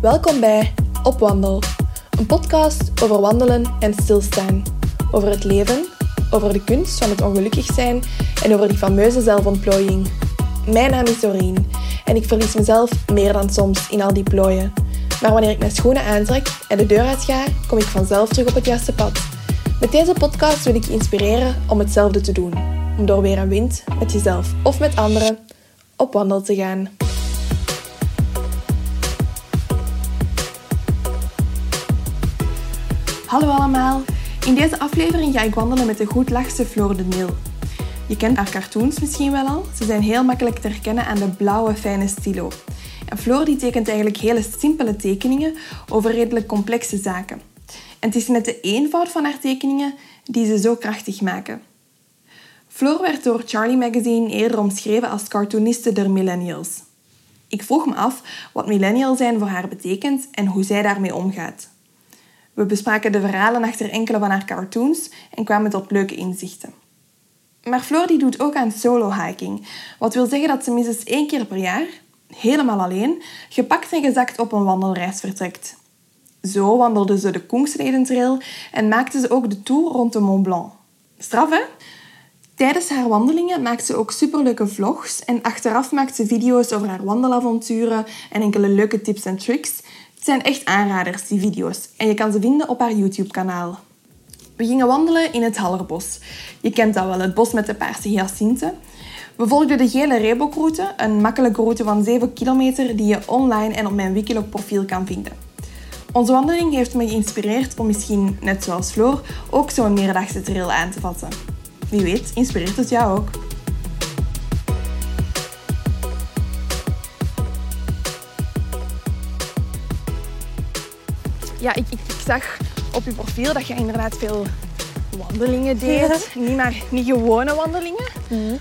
Welkom bij Op Wandel, een podcast over wandelen en stilstaan. Over het leven, over de kunst van het ongelukkig zijn en over die fameuze zelfontplooiing. Mijn naam is Doreen en ik verlies mezelf meer dan soms in al die plooien. Maar wanneer ik mijn schoenen aantrek en de deur uitga, kom ik vanzelf terug op het juiste pad. Met deze podcast wil ik je inspireren om hetzelfde te doen. Om door weer een wind, met jezelf of met anderen, op wandel te gaan. Hallo allemaal. In deze aflevering ga ik wandelen met de goed lachse Floor de Neel. Je kent haar cartoons misschien wel al. Ze zijn heel makkelijk te herkennen aan de blauwe fijne stilo. En Floor die tekent eigenlijk hele simpele tekeningen over redelijk complexe zaken. En het is net de eenvoud van haar tekeningen die ze zo krachtig maken. Floor werd door Charlie Magazine eerder omschreven als cartooniste der millennials. Ik vroeg me af wat millennial zijn voor haar betekent en hoe zij daarmee omgaat. We bespraken de verhalen achter enkele van haar cartoons en kwamen tot leuke inzichten. Maar Floor doet ook aan solo-hiking, wat wil zeggen dat ze minstens één keer per jaar, helemaal alleen, gepakt en gezakt op een wandelreis vertrekt. Zo wandelde ze de Kungsledentrail en maakte ze ook de tour rond de Mont Blanc. Straf? Tijdens haar wandelingen maakt ze ook superleuke vlogs en achteraf maakt ze video's over haar wandelavonturen en enkele leuke tips en tricks. Zijn echt aanraders, die video's, en je kan ze vinden op haar YouTube-kanaal. We gingen wandelen in het Hallerbos. Je kent dat wel, het bos met de paarse hyacinten. We volgden de gele Reebok-route, een makkelijke route van 7 kilometer die je online en op mijn Wikiloc-profiel kan vinden. Onze wandeling heeft me geïnspireerd om misschien, net zoals Floor, ook zo'n meerdagse trail aan te vatten. Wie weet, inspireert het jou ook. Ja, ik, ik, ik zag op je profiel dat je inderdaad veel wandelingen deed. Niet, maar, niet gewone wandelingen,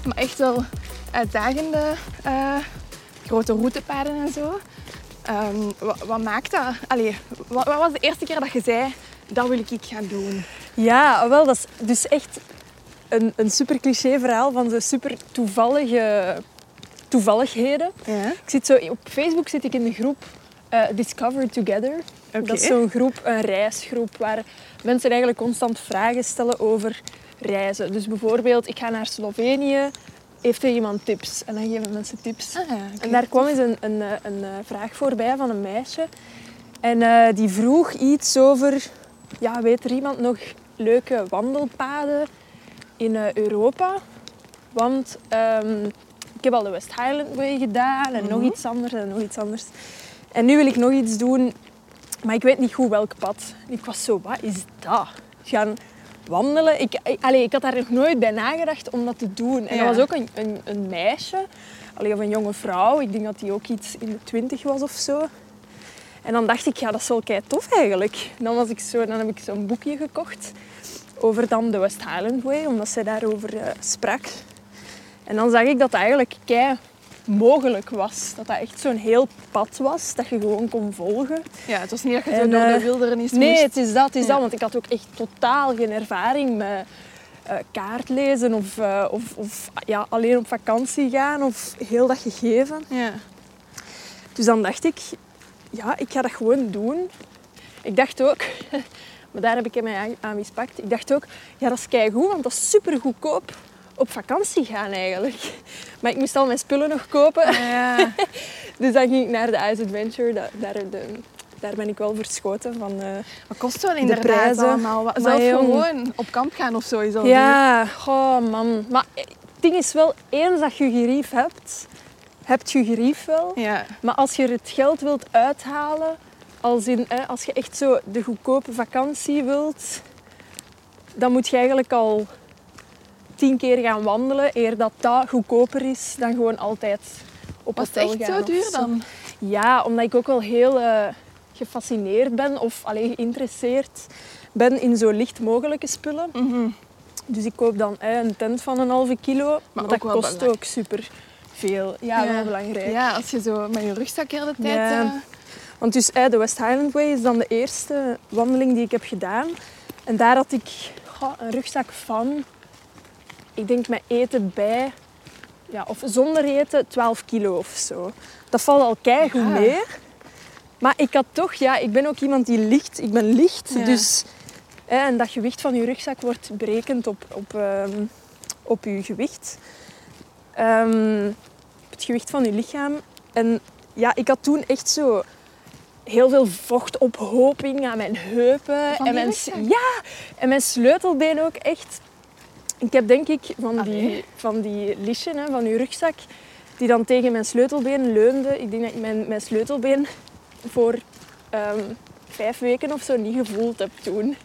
maar echt wel uitdagende eh, grote routepaden en zo. Ehm, wat, wat maakt dat? Allee, wat, wat was de eerste keer dat je zei, dat wil ik gaan doen? Ja, wel, dat is dus echt een, een super cliché verhaal van zo super toevallige toevalligheden. Ja. Ik zit zo, op Facebook zit ik in de groep eh, Discover Together. Dat is zo'n groep, een reisgroep, waar mensen eigenlijk constant vragen stellen over reizen. Dus bijvoorbeeld, ik ga naar Slovenië, heeft er iemand tips? En dan geven mensen tips. Ah, ja. En daar kwam eens een, een, een, eh, vraag voorbij van een meisje. En eh, die vroeg iets over, ja, weet er iemand nog leuke wandelpaden in eh, Europa? Want ehm, ik heb al de West Highland Way gedaan en nog iets anders en nog iets anders. En nu wil ik nog iets doen, maar ik weet niet goed welk pad. Ik was zo, wat is dat? Gaan wandelen? Ik, allee, ik had daar nog nooit bij nagedacht om dat te doen. En Ja. dat was ook een, een, een meisje, allee, of een jonge vrouw. Ik denk dat die ook iets in de twintig was of zo. En dan dacht ik, ja, dat is wel kei tof eigenlijk. Dan, was ik zo, dan heb ik zo'n boekje gekocht over dan de West Highland Way, omdat zij daarover eh, sprak. En dan zag ik dat dat eigenlijk kei mogelijk was. Dat dat echt zo'n heel pad was, dat je gewoon kon volgen. Ja, het was niet dat je En, door de eh, wildernis Nee, moest. het is dat, het is Ja. dat. Want ik had ook echt totaal geen ervaring met eh, kaartlezen of, eh, of, of ja, alleen op vakantie gaan of heel dat gegeven. Ja. Dus dan dacht ik, ja, ik ga dat gewoon doen. Ik dacht ook, maar daar heb ik mij aan, aan mispakt. Ik dacht ook, ja, dat is keigoed, want dat is super goedkoop op vakantie gaan eigenlijk. Maar ik moest al mijn spullen nog kopen. Ja. Dus dan ging ik naar de Ice Adventure. Da- Daar, de, daar ben ik wel verschoten van... eh, Wat kost wel inderdaad prijzen. allemaal? Maar Zelf jong. gewoon op kamp gaan of al Ja, oh man. Maar het ding is wel, eens dat je gerief hebt, heb je gerief wel. Ja. Maar als je het geld wilt uithalen, als, in, hè, als je echt zo de goedkope vakantie wilt, dan moet je eigenlijk al tien keer gaan wandelen eer dat dat goedkoper is dan gewoon altijd op Was het hotel echt gaan zo duur dan? Ja, omdat ik ook wel heel eh, gefascineerd ben of alleen geïnteresseerd ben in zo licht mogelijke spullen. Mhm. Dus ik koop dan een tent van een halve kilo, maar, dat kost belangrijk. ook super veel. Ja, Ja. wel belangrijk. Ja, als je zo met je rugzak heel de tijd... Ja. eh, Want dus de West Highland Way is dan de eerste wandeling die ik heb gedaan. En daar had ik goh, een rugzak van, ik denk met eten bij, ja, of zonder eten, 12 kilo of zo. Dat valt al keigoed Ja. mee. Maar ik had toch, ja, ik ben ook iemand die licht. Ik ben licht, Ja. dus... Hè, en dat gewicht van je rugzak wordt berekend op, op, ehm, op je gewicht. Ehm, het gewicht van je lichaam. En ja, ik had toen echt zo heel veel vochtophoping aan mijn heupen. En mijn, rugzak? ja, en mijn sleutelbeen ook echt. Ik heb denk ik van die, Allee. van die lisjen, hè, van je rugzak, die dan tegen mijn sleutelbeen leunde. Ik denk dat ik mijn, mijn sleutelbeen voor ehm, vijf weken of zo niet gevoeld heb toen.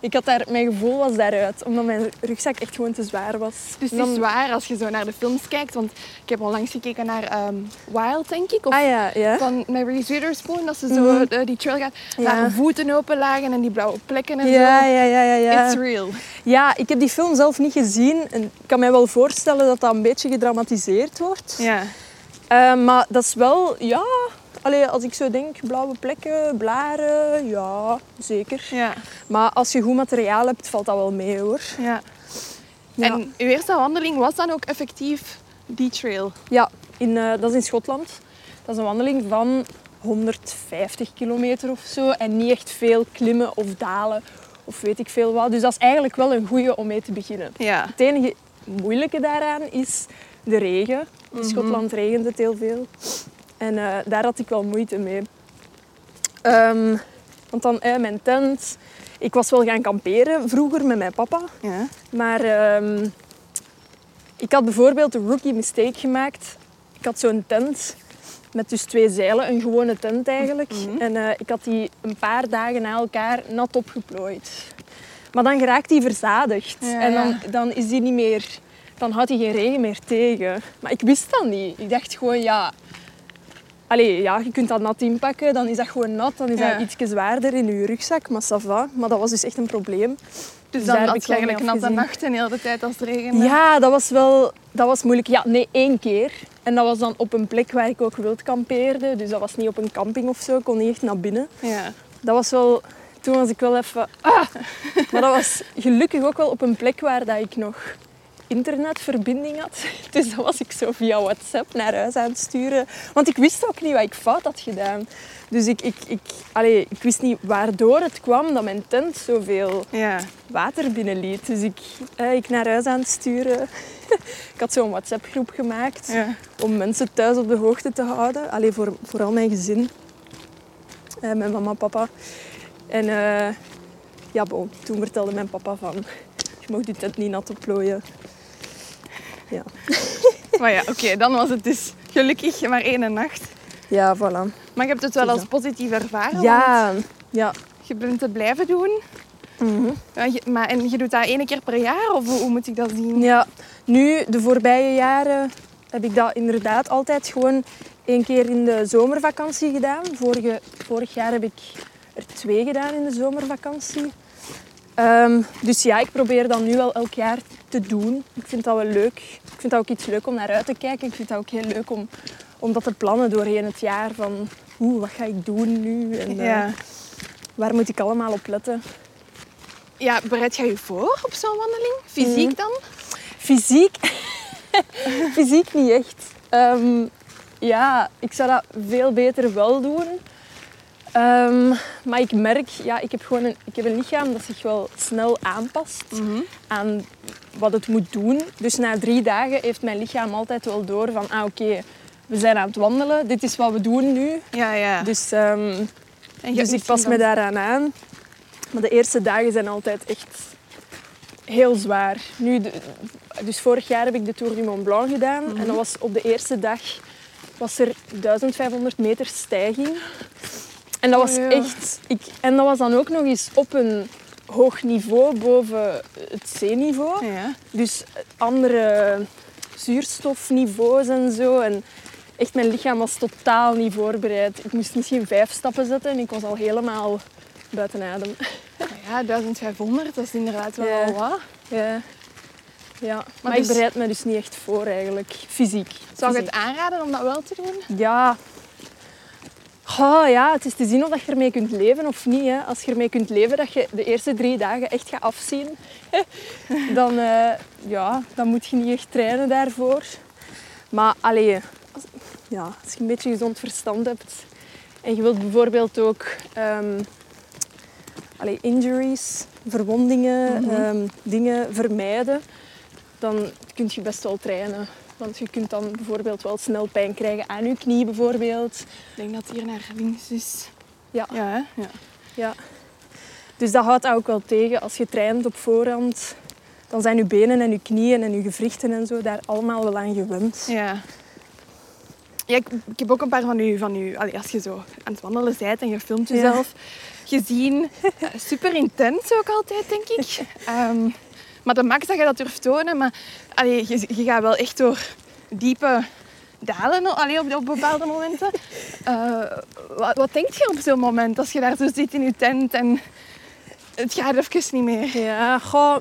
Ik had daar, mijn gevoel was daaruit, omdat mijn rugzak echt gewoon te zwaar was. Dus het Dan- is waar als je zo naar de films kijkt. Want ik heb onlangs gekeken naar ehm, Wild, denk ik. Of Ah ja, ja. van Reese Witherspoon. Dat ze zo Mhm. eh, die trail gaat. Ja. Naar voeten open lagen en die blauwe plekken en Ja, zo. ja, ja, ja, ja. It's real. Ja, ik heb die film zelf niet gezien. En ik kan mij wel voorstellen dat dat een beetje gedramatiseerd wordt. Ja. Eh, maar dat is wel, ja... Allee, als ik zo denk, blauwe plekken, blaren, ja, zeker. Ja. Maar als je goed materiaal hebt, valt dat wel mee hoor. ja. Ja. En uw eerste wandeling was dan ook effectief die trail? Ja, in, eh, dat is in Schotland. Dat is een wandeling van 150 kilometer of zo. En niet echt veel klimmen of dalen of weet ik veel wat. Dus dat is eigenlijk wel een goede om mee te beginnen. Ja. Het enige moeilijke daaraan is de regen. In Schotland regent het heel veel. En eh, daar had ik wel moeite mee. Ehm, want dan eh, mijn tent. Ik was wel gaan kamperen vroeger met mijn papa. ja. Maar ehm, ik had bijvoorbeeld een rookie mistake gemaakt. Ik had zo'n tent met dus twee zeilen, een gewone tent eigenlijk. En eh, ik had die een paar dagen na elkaar nat opgeplooid. Maar dan geraakt die verzadigd. Ja, en dan, dan is die niet meer... Dan houdt hij geen regen meer tegen. Maar ik wist dat niet. Ik dacht gewoon, ja... Allee, ja, je kunt dat nat inpakken, dan is dat gewoon nat. Dan is Ja. dat iets zwaarder in je rugzak, maar ça va. Maar dat was dus echt een probleem. Dus daar dan had je eigenlijk natte nachten heel de tijd als het regende. Ja, dat was wel dat was moeilijk. Ja, nee, één keer. En dat was dan op een plek waar ik ook wild kampeerde. Dus dat was niet op een camping of zo. Ik kon niet echt naar binnen. Ja. Dat was wel... Toen was ik wel even... Ah! Maar dat was gelukkig ook wel op een plek waar dat ik nog internetverbinding had. Dus dat was ik zo via WhatsApp naar huis aan het sturen. Want ik wist ook niet wat ik fout had gedaan. Dus ik, ik, ik, allee, ik wist niet waardoor het kwam dat mijn tent zoveel Ja. water binnenliet. Dus ik, eh, ik naar huis aan het sturen. ik had zo'n WhatsApp-groep gemaakt Ja. om mensen thuis op de hoogte te houden. Alleen voor, vooral mijn gezin. Eh, mijn mama, papa. En eh, ja, bon, toen vertelde mijn papa van... Je mag die tent niet nat opplooien. Ja, Maar ja, oké, dan was het dus gelukkig maar één nacht. ja voilà. Maar je hebt het wel als positief ervaren. Ja, ja. Je bent het blijven doen. Ja, je- maar, en je doet dat één keer per jaar? Of hoe, hoe moet ik dat zien? Ja, nu, de voorbije jaren heb ik dat inderdaad altijd gewoon één keer in de zomervakantie gedaan. Vorige, vorig jaar heb ik er twee gedaan in de zomervakantie. Ehm, dus ja, ik probeer dat nu wel elk jaar te doen. Ik vind dat wel leuk. Ik vind dat ook iets leuk om naar uit te kijken. Ik vind dat ook heel leuk om, om dat te plannen doorheen het jaar. Van, oeh, wat ga ik doen nu? En, eh. Waar moet ik allemaal op letten? ja, bereid jij je voor op zo'n wandeling? Fysiek Mhm. dan? Fysiek? Fysiek niet echt. Ehm, ja, ik zou dat veel beter wel doen. Ehm, maar ik merk, ja, ik heb gewoon een, ik heb een lichaam dat zich wel snel aanpast aan wat het moet doen. Dus na drie dagen heeft mijn lichaam altijd wel door van, ah oké, we zijn aan het wandelen, dit is wat we doen nu. Ja, ja. Dus, ehm, dus ik pas me daaraan aan. Maar de eerste dagen zijn altijd echt heel zwaar. Nu, de- dus vorig jaar heb ik de Tour du Mont Blanc gedaan. Mhm. En dat was op de eerste dag was er 1500 meter stijging. En dat was echt... Ik, en dat was dan ook nog eens op een hoog niveau boven het zeeniveau. Ja. Dus andere zuurstofniveaus en zo. En echt, mijn lichaam was totaal niet voorbereid. Ik moest misschien vijf stappen zetten en ik was al helemaal buiten adem. Ja, 1500, dat is inderdaad wel Ja. al wat. Ja. Ja, maar, dus- ik bereid me dus niet echt voor eigenlijk, fysiek. Zou je het aanraden om dat wel te doen? Ja. Oh, ja, het is te zien of dat je ermee kunt leven of niet. Hè. Als je ermee kunt leven dat je de eerste drie dagen echt gaat afzien, dan, eh, ja, dan moet je niet echt trainen daarvoor. Maar als, ja, als je een beetje gezond verstand hebt en je wilt bijvoorbeeld ook ehm, allee, injuries, verwondingen, ehm, dingen vermijden, dan kun je best wel trainen. Want je kunt dan bijvoorbeeld wel snel pijn krijgen aan je knie bijvoorbeeld. Ik denk dat het hier naar links is. Ja. Ja, hè? ja. Ja. Dus dat houdt ook wel tegen. Als je traint op voorhand, dan zijn je benen en je knieën en je gewrichten en zo daar allemaal wel aan gewend. Ja. Ja, ik, ik heb ook een paar van u, van u allee, als je zo aan het wandelen bent en je filmt Ja. jezelf, gezien. Super intens ook altijd, denk ik. Ehm, maar de max dat je dat durft tonen, maar allee, je, je gaat wel echt door diepe dalen allee, op, op bepaalde momenten. Eh, wat, wat denk je op zo'n moment als je daar zo zit in je tent en het gaat even niet meer? Ja, goh,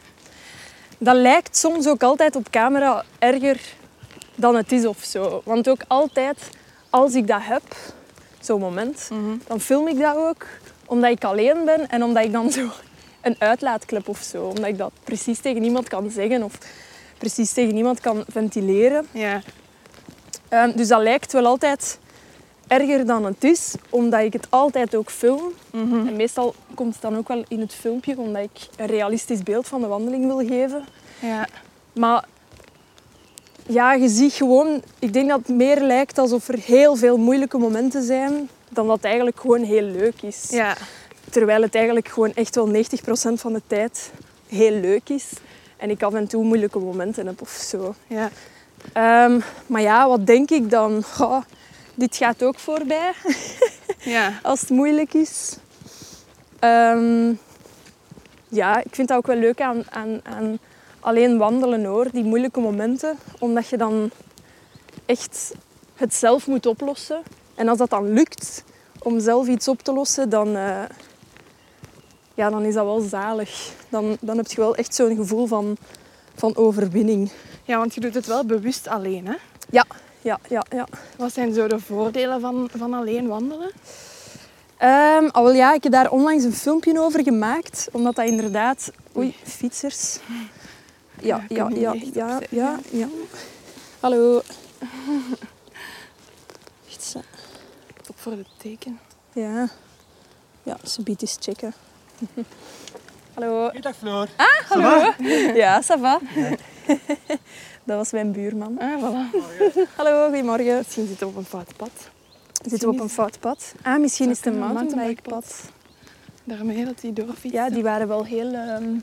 dat lijkt soms ook altijd op camera erger dan het is of zo. Want ook altijd, als ik dat heb, zo'n moment, dan film ik dat ook omdat ik alleen ben en omdat ik dan zo een uitlaatklep of zo, omdat ik dat precies tegen iemand kan zeggen of precies tegen iemand kan ventileren. Ja. Ehm, dus dat lijkt wel altijd erger dan het is, omdat ik het altijd ook film. En meestal komt het dan ook wel in het filmpje, omdat ik een realistisch beeld van de wandeling wil geven. Ja. Maar ja, je ziet gewoon, ik denk dat het meer lijkt alsof er heel veel moeilijke momenten zijn, dan dat het eigenlijk gewoon heel leuk is. Ja. Terwijl het eigenlijk gewoon echt wel 90% van de tijd heel leuk is. En ik af en toe moeilijke momenten heb of zo. Ja. Ehm, maar ja, wat denk ik dan? Goh, dit gaat ook voorbij Ja. als het moeilijk is. Ehm, ja, ik vind dat ook wel leuk aan, aan, aan alleen wandelen hoor, die moeilijke momenten. Omdat je dan echt het zelf moet oplossen. En als dat dan lukt om zelf iets op te lossen, dan, eh, ja, dan is dat wel zalig. Dan, dan heb je wel echt zo'n gevoel van, van overwinning. ja, want je doet het wel bewust alleen, hè? Ja, ja, ja, ja. Wat zijn zo de voordelen van, van alleen wandelen? Wel ja, ik heb daar onlangs een filmpje over gemaakt, omdat dat inderdaad... Oei, fietsers. Ja, Ja, ja, ja, ja, ja. Hallo. Echt zo. Op voor het teken. Ja. Ja, ze biedt eens checken. Hallo. Dag Floor. Hallo. Ja, ça va. Dat was mijn buurman. Ah, voilà. Hallo, goedemorgen. Misschien zitten we op een fout pad. Zitten we op een fout pad? Ah, misschien is het een mountainbikepad. Daarmee dat die doorfietst. Ja, die waren wel heel... ehm,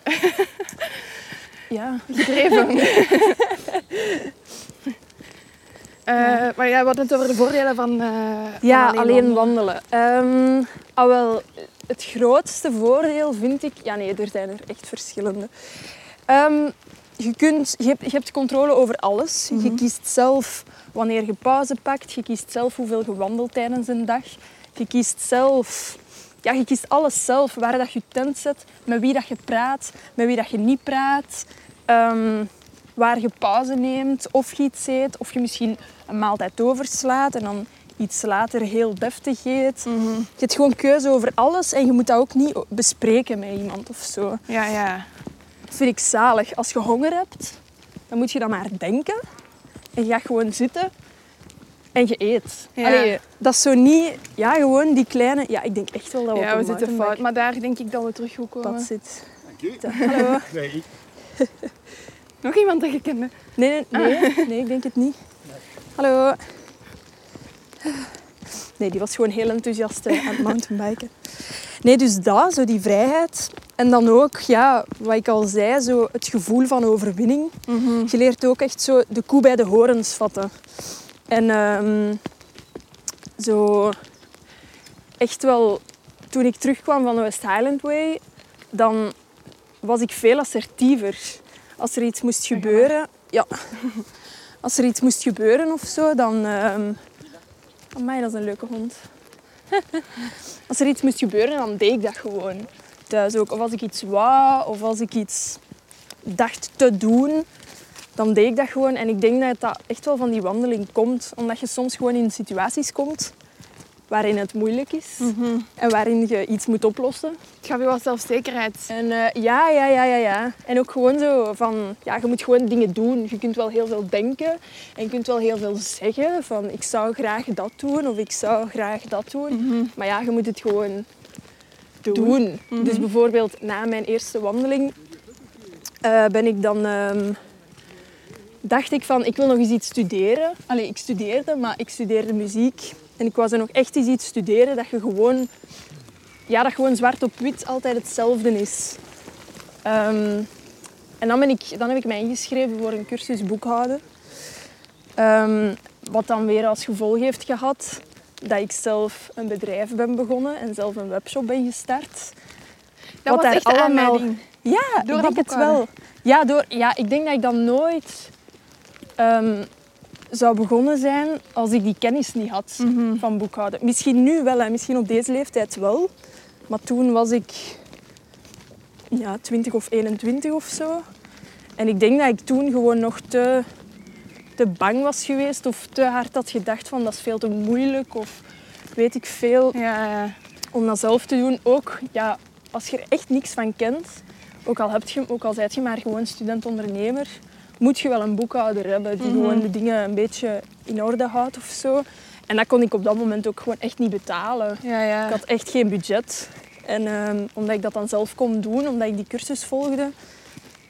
ja, gedreven. Eh, maar ja, we hadden het over de voordelen van, eh, van Ja, alleen, wandelen. wandelen. Ehm, ah, wel, het grootste voordeel vind ik... Ja, nee, er zijn er echt verschillende. Ehm, je, kunt, je, hebt, je hebt controle over alles. Je kiest zelf wanneer je pauze pakt. Je kiest zelf hoeveel je wandelt tijdens een dag. Je kiest zelf... Ja, je kiest alles zelf. Waar dat je je tent zet, met wie dat je praat, met wie dat je niet praat. Ehm, waar je pauze neemt, of je iets eet, of je misschien een maaltijd overslaat en dan iets later heel deftig eet. Je hebt gewoon keuze over alles en je moet dat ook niet bespreken met iemand of zo. Ja, ja. Dat vind ik zalig. Als je honger hebt, dan moet je dan maar denken. En je gaat gewoon zitten en je eet. Ja. Allee, dat is zo niet... Ja, gewoon die kleine... Ja, ik denk echt wel dat we ja op we een zitten fout. Maar daar denk ik dat we terug goed komen. pad zitten. Dank u. Hallo. Nee, Nog iemand dat je kende? Nee, nee, nee, nee, ik denk het niet. Hallo. Nee, die was gewoon heel enthousiast eh, aan het mountainbiken. Nee, dus dat, zo die vrijheid. En dan ook, ja, wat ik al zei, zo het gevoel van overwinning. Je leert ook echt zo de koe bij de horens vatten. En ehm, zo echt wel, toen ik terugkwam van de West Highland Way, dan was ik veel assertiever. Als er iets moest gebeuren, ja. Als er iets moest gebeuren of zo, dan. Ehm Amai, dat is een leuke hond. als er iets moest gebeuren, dan deed ik dat gewoon. Thuis ook. Of als ik iets wou, of als ik iets dacht te doen, dan deed ik dat gewoon. En ik denk dat dat echt wel van die wandeling komt. Omdat je soms gewoon in situaties komt waarin het moeilijk is en waarin je iets moet oplossen. Het gaf je wat zelfzekerheid. En eh, ja, ja, ja, ja, ja. En ook gewoon zo van, ja, je moet gewoon dingen doen. Je kunt wel heel veel denken en je kunt wel heel veel zeggen van, ik zou graag dat doen of ik zou graag dat doen. Maar ja, je moet het gewoon doen. Dus bijvoorbeeld na mijn eerste wandeling eh, ben ik dan... ehm, dacht ik van, ik wil nog eens iets studeren. Allee, ik studeerde, maar ik studeerde muziek. En ik wou zo nog echt eens iets studeren dat je gewoon... Ja, dat gewoon zwart op wit altijd hetzelfde is. Ehm, en dan, ben ik, dan heb ik mij ingeschreven voor een cursus boekhouden. Ehm, wat dan weer als gevolg heeft gehad dat ik zelf een bedrijf ben begonnen en zelf een webshop ben gestart. Dat was echt aanleiding. Ja, Door ik denk het wel. Ja, door, ja, ik denk dat ik dan nooit ehm, zou begonnen zijn als ik die kennis niet had Mhm. van boekhouden. Misschien nu wel, hè. misschien op deze leeftijd wel. Maar toen was ik ja, 20 of 21 of zo. En ik denk dat ik toen gewoon nog te, te bang was geweest of te hard had gedacht van dat is veel te moeilijk of weet ik veel Ja, ja. om dat zelf te doen. Ook ja, als je er echt niks van kent, ook al, heb je, ook al zijt je maar gewoon student-ondernemer, moet je wel een boekhouder hebben die gewoon de dingen een beetje in orde houdt of zo. En dat kon ik op dat moment ook gewoon echt niet betalen. ja, ja. Ik had echt geen budget. En ehm, omdat ik dat dan zelf kon doen, omdat ik die cursus volgde,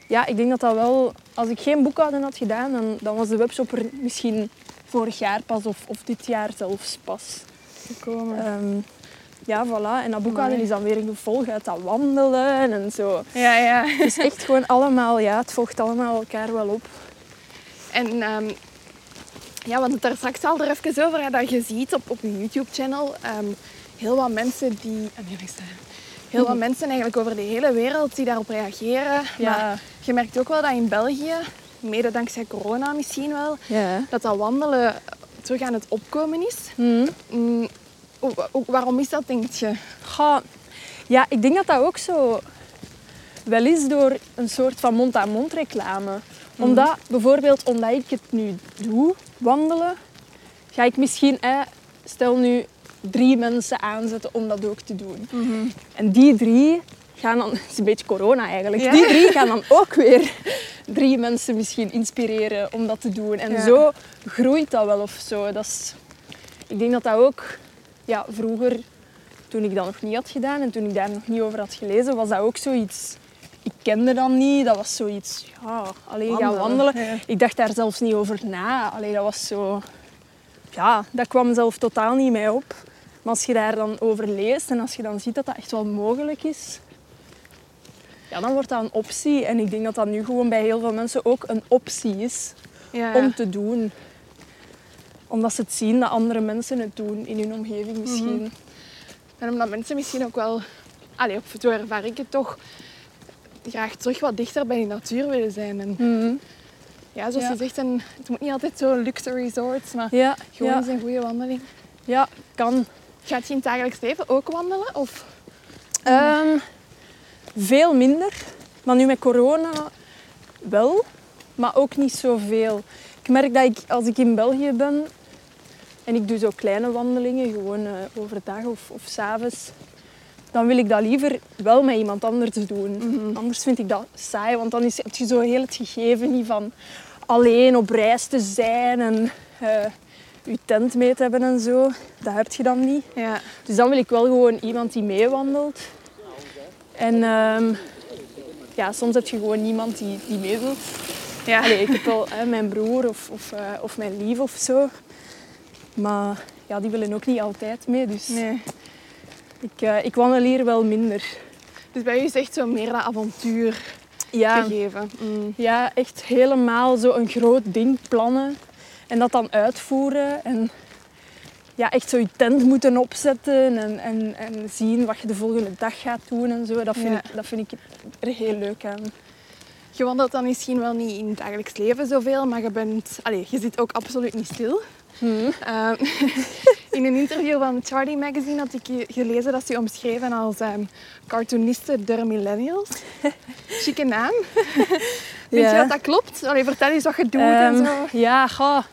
ja, ik denk dat dat wel... Als ik geen boekhouden had gedaan, dan, dan was de webshop er misschien vorig jaar pas of, of dit jaar zelfs pas. gekomen. Ehm, ja, voilà. En dat boekhouden Amai. is dan weer een gevolg uit dat wandelen en zo. Ja, ja. Het is echt gewoon allemaal, ja, het volgt allemaal elkaar wel op. En ehm, ja, hadden het daar straks al er even over, hè, dat je ziet op, op je YouTube-channel ehm, heel wat mensen die... nee, dat? Heel wat mensen eigenlijk over de hele wereld die daarop reageren. Ja. Maar je merkt ook wel dat in België, mede dankzij corona misschien wel, Ja. dat dat wandelen terug aan het opkomen is. Hm. Mm, waarom is dat, denk je? Goh, ja, ik denk dat dat ook zo wel is door een soort van mond-aan-mond reclame. Omdat, bijvoorbeeld, omdat ik het nu doe, wandelen, ga ik misschien, eh, stel nu, drie mensen aanzetten om dat ook te doen. En die drie gaan dan, het is een beetje corona eigenlijk, Ja. die drie gaan dan ook weer drie mensen misschien inspireren om dat te doen. En Ja. zo groeit dat wel of zo. Dat is, ik denk dat dat ook ja, vroeger, toen ik dat nog niet had gedaan en toen ik daar nog niet over had gelezen, was dat ook zoiets. Ik kende dat niet, dat was zoiets, ja, alleen gaan Wandelen, ja. Ik dacht daar zelfs niet over na. Allee, dat was zo, ja, dat kwam zelf totaal niet mij op. Maar als je daar dan over leest en als je dan ziet dat dat echt wel mogelijk is, ja, dan wordt dat een optie. En ik denk dat dat nu gewoon bij heel veel mensen ook een optie is Ja, om te doen. Omdat ze het zien dat andere mensen het doen in hun omgeving misschien. En omdat mensen misschien ook wel, allee, of zo ervaar ik het toch, graag terug wat dichter bij de natuur willen zijn. En Mhm. ja, zoals Ja. je zegt, een, het moet niet altijd zo luxe resorts, maar Ja, gewoon eens een goede wandeling. ja, kan. Gaat je in het dagelijks leven ook wandelen? Of? Ehm, veel minder. Maar nu met corona wel, maar ook niet zoveel. Ik merk dat ik als ik in België ben en ik doe zo kleine wandelingen, gewoon eh, overdag of, of s'avonds, dan wil ik dat liever wel met iemand anders doen. Anders vind ik dat saai, want dan is, heb je zo heel het gegeven niet van alleen op reis te zijn en eh, je tent mee te hebben en zo. Dat heb je dan niet. Ja. Dus dan wil ik wel gewoon iemand die meewandelt. En ehm, ja, soms heb je gewoon niemand die, die mee wil. Ja. Allee, ik heb wel hè, mijn broer of, of, eh, of mijn lief of zo. Maar ja, die willen ook niet altijd mee. Dus Nee. ik, eh, ik wandel hier wel minder. Dus bij u is echt zo meer dat avontuur Ja, gegeven. Mm. ja, echt helemaal zo een groot ding plannen. En dat dan uitvoeren. En ja, echt zo je tent moeten opzetten. En, en, en zien wat je de volgende dag gaat doen en zo. Dat vind, Ja. ik, dat vind ik er heel leuk aan. Je wandelt dan misschien wel niet in het dagelijks leven zoveel, maar je, bent, allee, je zit ook absoluut niet stil. Ehm, in een interview van Charlie Magazine had ik ge- gelezen dat ze omschreven als ehm, cartooniste der millennials. Chique naam. Denk Ja. je dat dat klopt? Allee, vertel eens wat je doet en Ehm, zo. Ja, ga.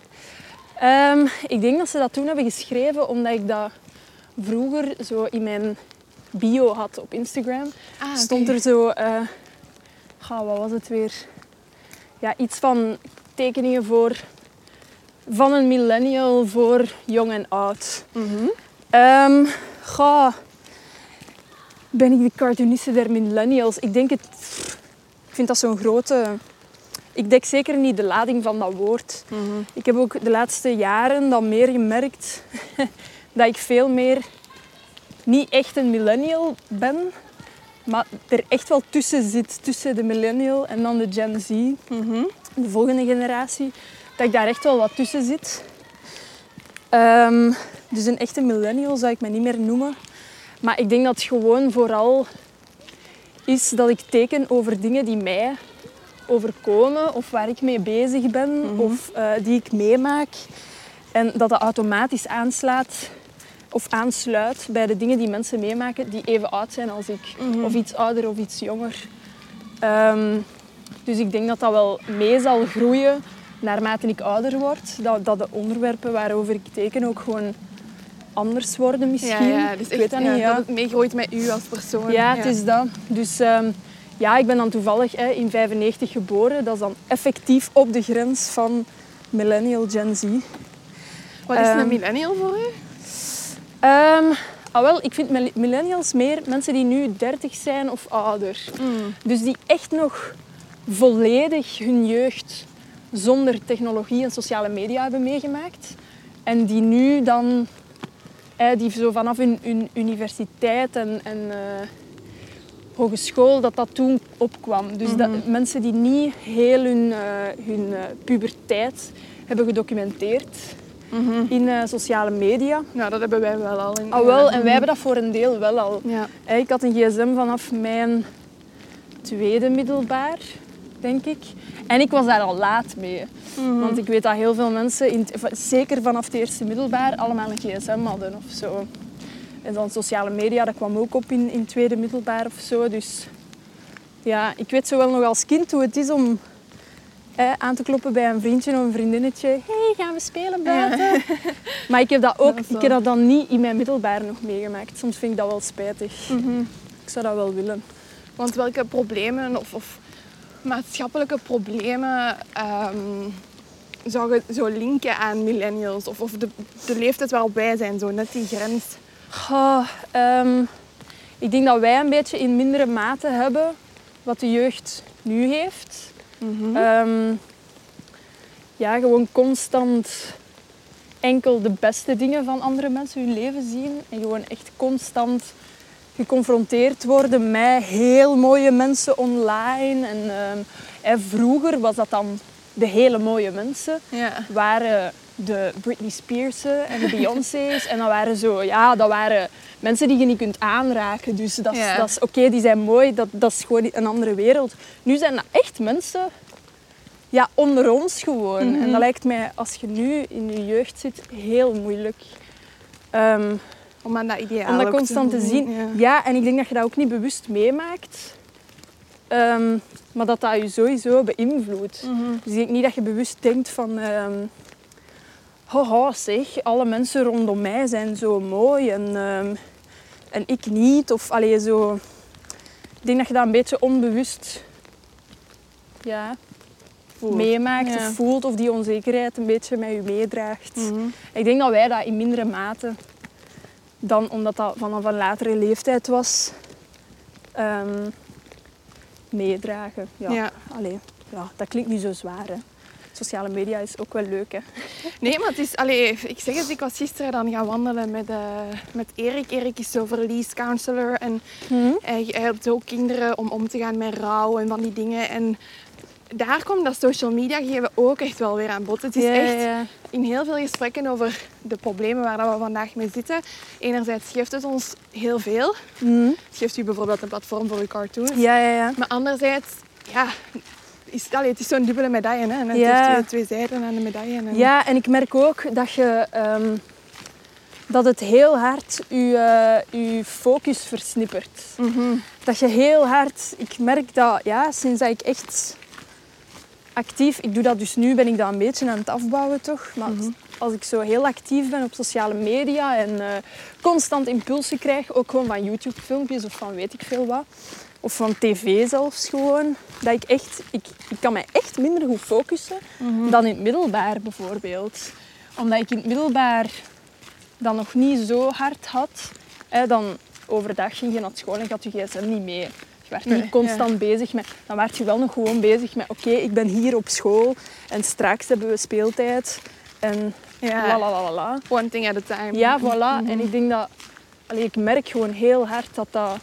Ik denk dat ze dat toen hebben geschreven omdat ik dat vroeger zo in mijn bio had op Instagram, Ah, stond er zo... eh ga, wat was het weer? Ja, iets van tekeningen voor... Van een millennial voor jong en oud. Goh, ben ik de cartooniste der millennials? Ik denk het... Ik vind dat zo'n grote... Ik dek zeker niet de lading van dat woord. Mhm. Ik heb ook de laatste jaren dan meer gemerkt dat ik veel meer niet echt een millennial ben, maar er echt wel tussen zit, tussen de millennial en dan de Gen Z, Mhm. de volgende generatie, dat ik daar echt wel wat tussen zit. Ehm, dus een echte millennial zou ik me niet meer noemen. Maar ik denk dat het gewoon vooral is dat ik teken over dingen die mij overkomen of waar ik mee bezig ben of eh, die ik meemaak. En dat dat automatisch aanslaat of aansluit bij de dingen die mensen meemaken die even oud zijn als ik. Of iets ouder of iets jonger. Ehm, dus ik denk dat dat wel mee zal groeien naarmate ik ouder word. Dat, dat de onderwerpen waarover ik teken ook gewoon anders worden misschien. Ja, ja, dus ik weet dat ja, niet. Ja. dat het meegroeit met u als persoon. Ja, het is dat. Dus ehm, ja, ik ben dan toevallig hè, in 95 geboren. Dat is dan effectief op de grens van millennial Gen Z. Wat is Ehm, een millennial voor u? Ehm, ah, wel, ik vind mil- millennials meer mensen die nu 30 zijn of ouder. Dus die echt nog volledig hun jeugd zonder technologie en sociale media hebben meegemaakt. En die nu dan, die zo vanaf hun, hun universiteit en, en eh, hogeschool, dat dat toen opkwam. Dus dat, mensen die niet heel hun, eh, hun eh, puberteit hebben gedocumenteerd in eh, sociale media. Nou, dat hebben wij wel al. In, Al wel, en wij hebben dat voor een deel wel al. Ja. Ik had een gsm vanaf mijn tweede middelbaar, denk ik. En ik was daar al laat mee. Want ik weet dat heel veel mensen, in zeker vanaf het eerste middelbaar, allemaal een gsm hadden of zo. En dan sociale media, dat kwam ook op in, tweede middelbaar of zo. Dus ja, ik weet zo wel nog als kind hoe het is om eh, aan te kloppen bij een vriendje of een vriendinnetje. hey, gaan we spelen buiten? Maar ik heb dat ook, Dat ik heb dat dan niet in mijn middelbaar nog meegemaakt. Soms vind ik dat wel spijtig. Ik zou dat wel willen. Want welke problemen of, of maatschappelijke problemen ehm, zou je zo linken aan millennials? Of, of de, de leeftijd waarop wij zijn, zo net die grens. Ehm, ik denk dat wij een beetje in mindere mate hebben wat de jeugd nu heeft. Ehm, ja, gewoon constant enkel de beste dingen van andere mensen hun leven zien. En gewoon echt constant geconfronteerd worden met heel mooie mensen online. En, ehm, en vroeger was dat dan de hele mooie mensen Ja. waren de Britney Spears'en en de Beyoncé's. en dat waren zo, ja, dat waren mensen die je niet kunt aanraken. Dus dat is, Ja. dat is oké, die zijn mooi, dat, dat is gewoon een andere wereld. Nu zijn dat echt mensen ja, onder ons gewoon. En dat lijkt mij, als je nu in je jeugd zit, heel moeilijk. Ehm, Om aan dat ideaal om dat constant te zien. Ja. Ja, en ik denk dat je dat ook niet bewust meemaakt. Ehm, maar dat dat je sowieso beïnvloedt. Mhm. Dus ik denk niet dat je bewust denkt van... ehm Haha, zeg, alle mensen rondom mij zijn zo mooi en, ehm, en ik niet. Of allee, zo... Ik denk dat je dat een beetje onbewust ja, meemaakt Ja. of voelt. Of die onzekerheid een beetje met je meedraagt. Mhm. Ik denk dat wij dat in mindere mate dan omdat dat vanaf een latere leeftijd was, ehm, meedragen. Ja. Ja. Allee, ja, dat klinkt niet zo zwaar. Hè. Sociale media is ook wel leuk. Hè. Nee, maar het is... Allee, ik zeg het, ik was gisteren dan gaan wandelen met, eh, met Erik. Erik is zo verlies counselor en hij, hij helpt ook kinderen om om te gaan met rouw en van die dingen. En daar komt dat social media geven ook echt wel weer aan bod. Het is Ja, echt ja. in heel veel gesprekken over de problemen waar dat we vandaag mee zitten. Enerzijds geeft het ons heel veel. Het geeft u bijvoorbeeld een platform voor uw cartoons. Ja, ja, ja. Maar anderzijds, ja, is, allee, het is zo'n dubbele medaille. Hè? En het Ja. heeft twee, twee zijden aan de medaille. En, Ja, en ik merk ook dat je... ehm, dat het heel hard je, eh, je focus versnippert. Mhm. Dat je heel hard... Ik merk dat, ja, sinds dat ik echt actief... Ik doe dat dus nu, ben ik dat een beetje aan het afbouwen toch. Maar als ik zo heel actief ben op sociale media en eh, constant impulsen krijg, ook gewoon van YouTube-filmpjes of van weet ik veel wat, of van tv zelfs gewoon, dat ik echt, ik, ik kan mij echt minder goed focussen dan in het middelbaar bijvoorbeeld. Omdat ik in het middelbaar dat nog niet zo hard had, hè, dan overdag ging je naar school en had je gsm niet mee. Je werd Nee, niet constant bezig met... Dan werd je wel nog gewoon bezig met... Oké, ik ben hier op school en straks hebben we speeltijd. En Ja. la la la la. One thing at a time. Ja, voilà. En ik denk dat... Allee, ik merk gewoon heel hard dat dat,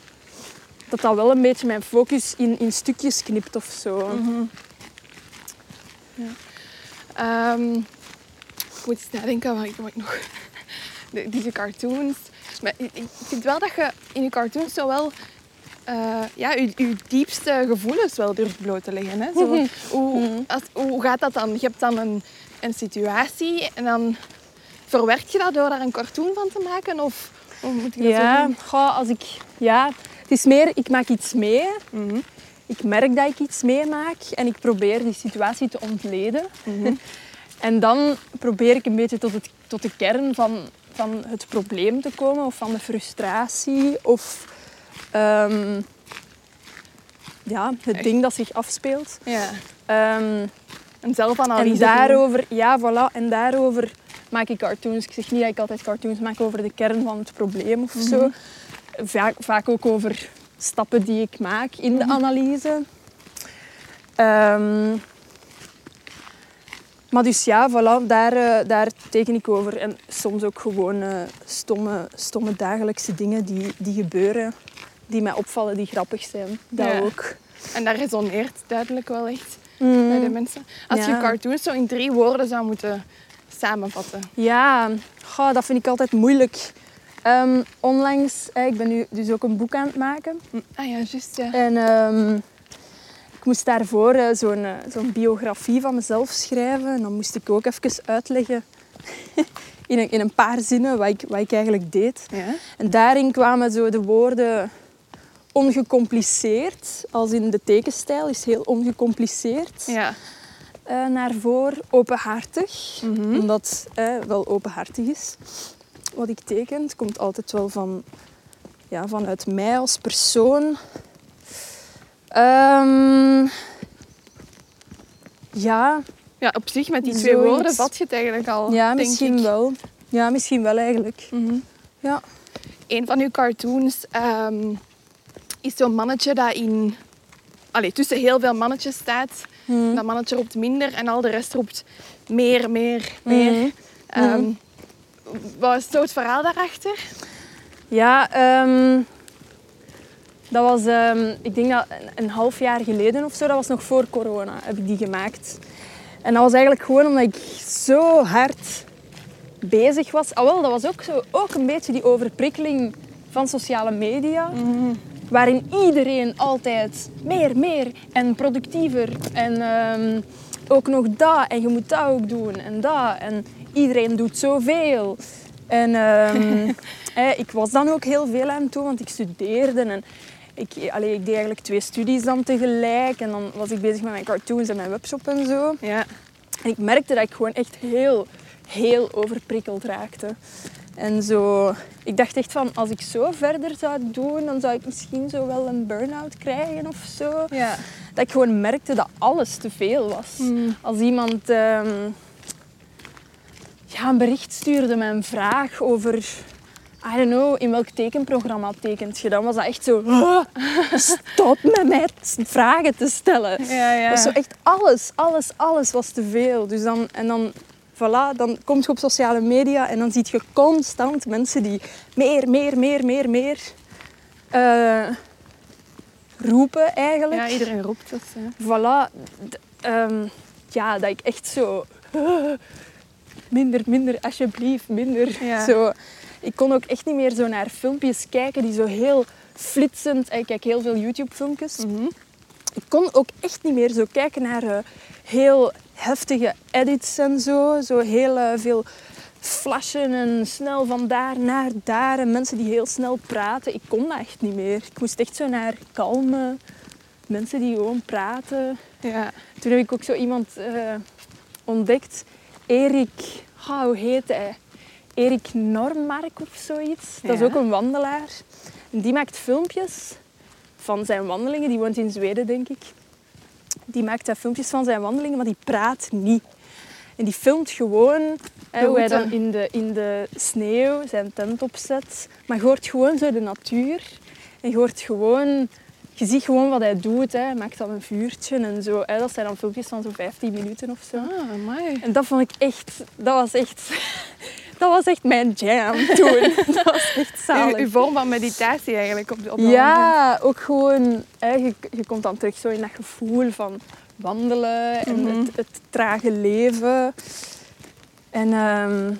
dat dat wel een beetje mijn focus in, in stukjes knipt of zo. Ehm, ik moet eens nadenken wat ik, wat ik nog... De- deze cartoons. Maar ik, ik vind wel dat je in je cartoons zo wel... eh, ja, je, je diepste gevoelens wel durft bloot te leggen. Hè? Zo, Mhm. hoe, als, hoe gaat dat dan? Je hebt dan een, een situatie en dan verwerk je dat door daar een cartoon van te maken? Of hoe moet ik dat Ja, zo doen? goh, als ik... Ja, het is meer... Ik maak iets mee. Mhm. Ik merk dat ik iets meemaak en ik probeer die situatie te ontleden. Mhm. En dan probeer ik een beetje tot, het, tot de kern van, van het probleem te komen of van de frustratie of ehm, ja, het Echt? ding dat zich afspeelt. Ja. Ehm, Een zelfanalyse. en daarover, ja, voilà, en daarover maak ik cartoons. Ik zeg niet dat ik altijd cartoons maak over de kern van het probleem of zo. Vaak, vaak ook over stappen die ik maak in de analyse. Ehm, maar dus ja, voilà, daar, eh, daar teken ik over. En soms ook gewoon eh, stomme, stomme dagelijkse dingen die, die gebeuren, die mij opvallen, die grappig zijn. Dat Ja. ook. En dat resoneert duidelijk wel echt bij de mensen. Als Ja. je cartoons zo in drie woorden zou moeten samenvatten. Ja, goh, dat vind ik altijd moeilijk. Ehm, onlangs, eh, ik ben nu dus ook een boek aan het maken. Ah ja, juist ja. En ehm, ik moest daarvoor eh, zo'n eh, zo'n biografie van mezelf schrijven. En dan moest ik ook even uitleggen in een, in een paar zinnen wat ik, wat ik eigenlijk deed. ja. En daarin kwamen zo de woorden ongecompliceerd, als in de tekenstijl is heel ongecompliceerd, Ja. eh, naar voren. Openhartig, Mhm. omdat het wel openhartig is. Wat ik teken, het komt altijd wel van, ja, vanuit mij als persoon. Ehm, ja, ja, op zich met die twee Zoiets. woorden vat je het eigenlijk al, ja, denk misschien ik. wel. Ja, misschien wel eigenlijk. Mhm. Ja. Een van uw cartoons ehm, is zo'n mannetje dat in... Allee, tussen heel veel mannetjes staat. Mhm. Dat mannetje roept minder en al de rest roept meer, meer, meer. Mhm. Ehm, Wat is zo het verhaal daarachter? Ja, ehm, dat was, ehm, ik denk dat een, een half jaar geleden of zo, dat was nog voor corona, heb ik die gemaakt. En dat was eigenlijk gewoon omdat ik zo hard bezig was. Ah, wel, dat was ook, zo, ook een beetje die overprikkeling van sociale media. Waarin iedereen altijd meer, meer en productiever. En ehm, ook nog dat. En je moet dat ook doen. En dat. En iedereen doet zoveel. En ehm, hè, ik was dan ook heel veel aan het doen, want ik studeerde. En ik, allee, ik deed eigenlijk twee studies dan tegelijk. En dan was ik bezig met mijn cartoons en mijn webshop en zo. Ja. En ik merkte dat ik gewoon echt heel, heel overprikkeld raakte. En zo, ik dacht echt van, als ik zo verder zou doen, dan zou ik misschien zo wel een burn-out krijgen of zo. Ja. Dat ik gewoon merkte dat alles te veel was. Mm. Als iemand ehm, ja, een bericht stuurde met een vraag over, I don't know, in welk tekenprogramma tekent je, dan was dat echt zo, "Ah, stop met mij vragen te stellen. Ja, ja. Dat was zo echt alles, alles, alles was te veel. Dus dan, en dan, voilà, dan kom je op sociale media en dan zie je constant mensen die meer, meer, meer, meer, meer eh, roepen eigenlijk. ja, iedereen roept dat. hè. Voilà. Ehm, ja, dat ik echt zo... Minder, minder, alsjeblieft, minder. Ja. Zo, ik kon ook echt niet meer zo naar filmpjes kijken die zo heel flitsend... Ik kijk heel veel YouTube-filmpjes. Mhm. Ik kon ook echt niet meer zo kijken naar eh, heel heftige edits en zo. Zo heel eh, veel flashen en snel van daar naar daar. En mensen die heel snel praten. Ik kon dat echt niet meer. Ik moest echt zo naar kalme mensen die gewoon praten. Ja. Toen heb ik ook zo iemand eh, ontdekt. Erik ah, hoe heet hij? Erik Normark of zoiets. Dat is Ja. ook een wandelaar. En die maakt filmpjes van zijn wandelingen. Die woont in Zweden, denk ik. Die maakt daar filmpjes van zijn wandelingen, maar die praat niet. En die filmt gewoon hè, hoe hij dan in de, in de sneeuw zijn tent opzet. Maar je hoort gewoon zo de natuur. En je hoort gewoon... Je ziet gewoon wat hij doet. Hè. Hij maakt dan een vuurtje en zo. Hè. Dat zijn dan filmpjes van zo'n 15 minuten of zo. Ah, mooi. En dat vond ik echt... Dat was echt... Dat was echt mijn jam toen. Dat was echt zalig. Uw, uw vorm van meditatie eigenlijk op, de, op dat moment. Ja, ook gewoon... Hè, je, je komt dan terug zo in dat gevoel van wandelen en Mhm. het, het trage leven. En ehm,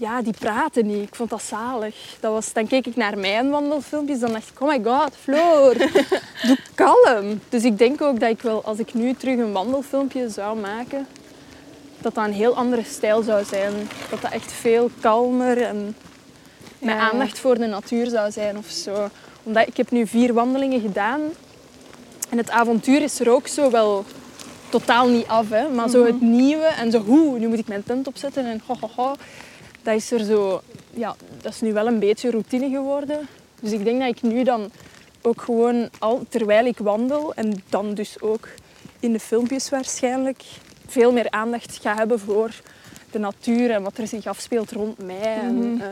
ja, die praten niet. Ik vond dat zalig. Dat was, dan keek ik naar mijn wandelfilmpjes, dan dacht ik, oh my god, Floor, doe kalm. Dus ik denk ook dat ik wel, als ik nu terug een wandelfilmpje zou maken, dat dat een heel andere stijl zou zijn. Dat dat echt veel kalmer en met Ja. aandacht voor de natuur zou zijn of zo. Omdat ik heb nu vier wandelingen gedaan en het avontuur is er ook zo wel totaal niet af. Hè? Maar zo het nieuwe en zo, hoe, nu moet ik mijn tent opzetten en ho, ho, ho. Dat is er zo, ja, dat is nu wel een beetje routine geworden. Dus ik denk dat ik nu dan ook gewoon al terwijl ik wandel en dan dus ook in de filmpjes waarschijnlijk veel meer aandacht ga hebben voor de natuur en wat er zich afspeelt rond mij en, Mhm. eh,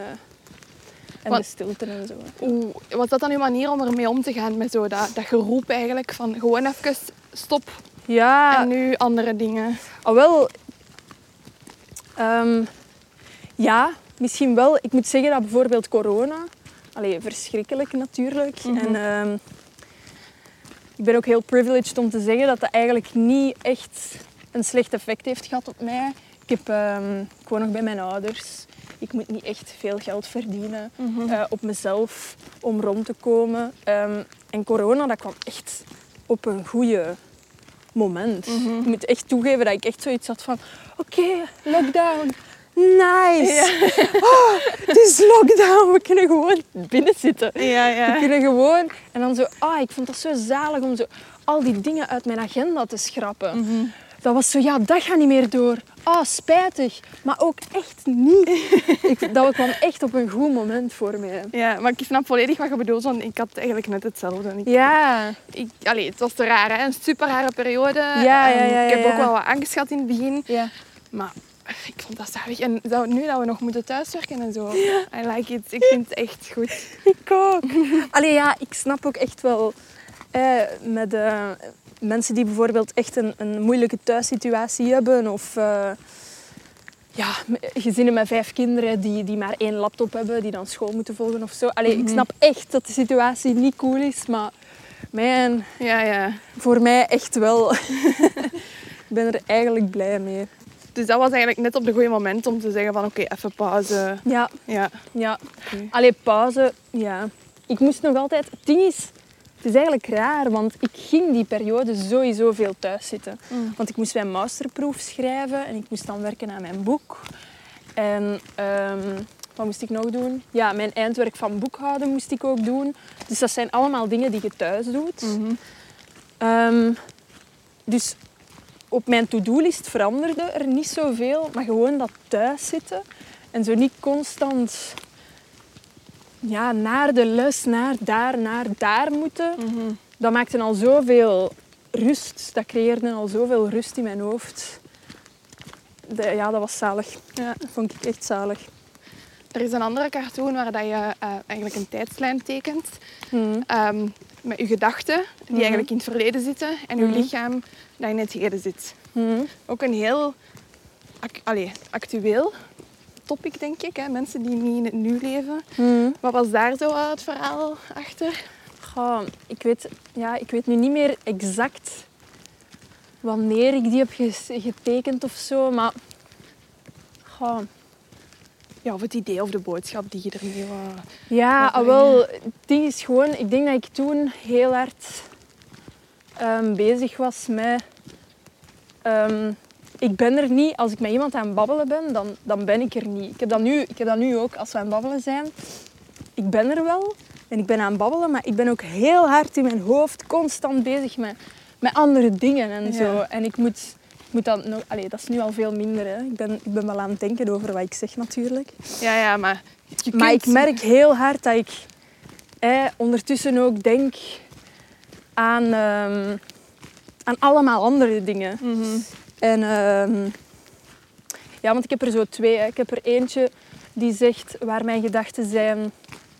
en Wat- de stilte en zo. Oeh, was dat dan uw manier om ermee om te gaan met zo dat, dat geroep eigenlijk van gewoon even stop Ja, en nu andere dingen? al wel. ehm, ja, misschien wel. Ik moet zeggen dat bijvoorbeeld corona, allee, verschrikkelijk natuurlijk. Mhm. En ehm, ik ben ook heel privileged om te zeggen dat dat eigenlijk niet echt een slecht effect heeft gehad op mij. Ik, heb, ehm, ik woon nog bij mijn ouders. Ik moet niet echt veel geld verdienen eh, op mezelf om rond te komen. Ehm, en corona, dat kwam echt op een goede moment. Ik moet echt toegeven dat ik echt zoiets had van... Oké, lockdown. Nice. Oh, het is lockdown. We kunnen gewoon binnen zitten. Ja, We ja. kunnen gewoon... En dan zo... Ah, ik vond dat zo zalig om zo al die dingen uit mijn agenda te schrappen. Dat was zo, ja, dat gaat niet meer door. Ah, spijtig. Maar ook echt niet. ik, dat kwam echt op een goed moment voor mij. Ja, maar ik snap volledig wat je bedoelt, want ik had eigenlijk net hetzelfde. Ik, Ja. ik, allee, het was te raar, hè? een super rare periode. Ja, ja, En ja, ik heb ja, ook ja. wel wat angst gehad in het begin, ja. maar ik vond dat zalig. En nu dat we nog moeten thuiswerken en zo, I like it. Ik vind het echt goed. Ik ook. Allee, ja, ik snap ook echt wel eh, met mensen die bijvoorbeeld echt een, een moeilijke thuissituatie hebben of eh, ja, gezinnen met vijf kinderen die, die maar één laptop hebben, die dan school moeten volgen of zo. Allee, ik snap echt dat de situatie niet cool is, maar mijn, Ja, ja. voor mij echt wel. ik ben er eigenlijk blij mee. Dus dat was eigenlijk net op de goede moment om te zeggen van oké, even pauze. Ja, Ja. ja. Oké. Allee, pauze, ja. Ik moest nog altijd... Het ding is, het is eigenlijk raar, want ik ging die periode sowieso veel thuis zitten. Mm. Want ik moest mijn masterproef schrijven en ik moest dan werken aan mijn boek. En ehm, wat moest ik nog doen? Ja, mijn eindwerk van boekhouden moest ik ook doen. Dus dat zijn allemaal dingen die je thuis doet. Mhm. Ehm, dus op mijn to-do-list veranderde er niet zoveel, maar gewoon dat thuiszitten en zo niet constant ja, naar de lus, naar daar, naar daar moeten. Mhm. Dat maakte al zoveel rust, dat creëerde al zoveel rust in mijn hoofd. De- ja, dat was zalig. Ja. Dat vond ik echt zalig. Er is een andere cartoon waar dat je eh, eigenlijk een tijdslijn tekent. Mhm. ehm, met je gedachten, die Mhm. eigenlijk in het verleden zitten, en je lichaam dat in het heden zit. Mhm. Ook een heel allee, actueel topic, denk ik. Hè? Mensen die niet in het nu leven. Mhm. Wat was daar zo het verhaal achter? Goh, ik, weet, ja, ik weet nu niet meer exact wanneer ik die heb getekend of zo, maar... Goh, Ja, of het idee of de boodschap die je ermee wou... Ja, ah, wel, het ding is gewoon, ik denk dat ik toen heel hard ehm, bezig was met. ehm, ik ben er niet, als ik met iemand aan het babbelen ben, dan, dan ben ik er niet. Ik heb, dat nu, ik heb dat nu ook als we aan het babbelen zijn. Ik ben er wel en ik ben aan het babbelen, maar ik ben ook heel hard in mijn hoofd constant bezig met, met andere dingen en Ja. zo. En ik moet moet dat, nog, allee, dat is nu al veel minder. Hè. Ik, ben, ik ben wel aan het denken over wat ik zeg natuurlijk. Ja, ja, maar je Maar ik merk heel hard dat ik eh, ondertussen ook denk aan, ehm, aan allemaal andere dingen. Mhm. En ehm, ja, want ik heb er zo twee. Hè. Ik heb er eentje die zegt waar mijn gedachten zijn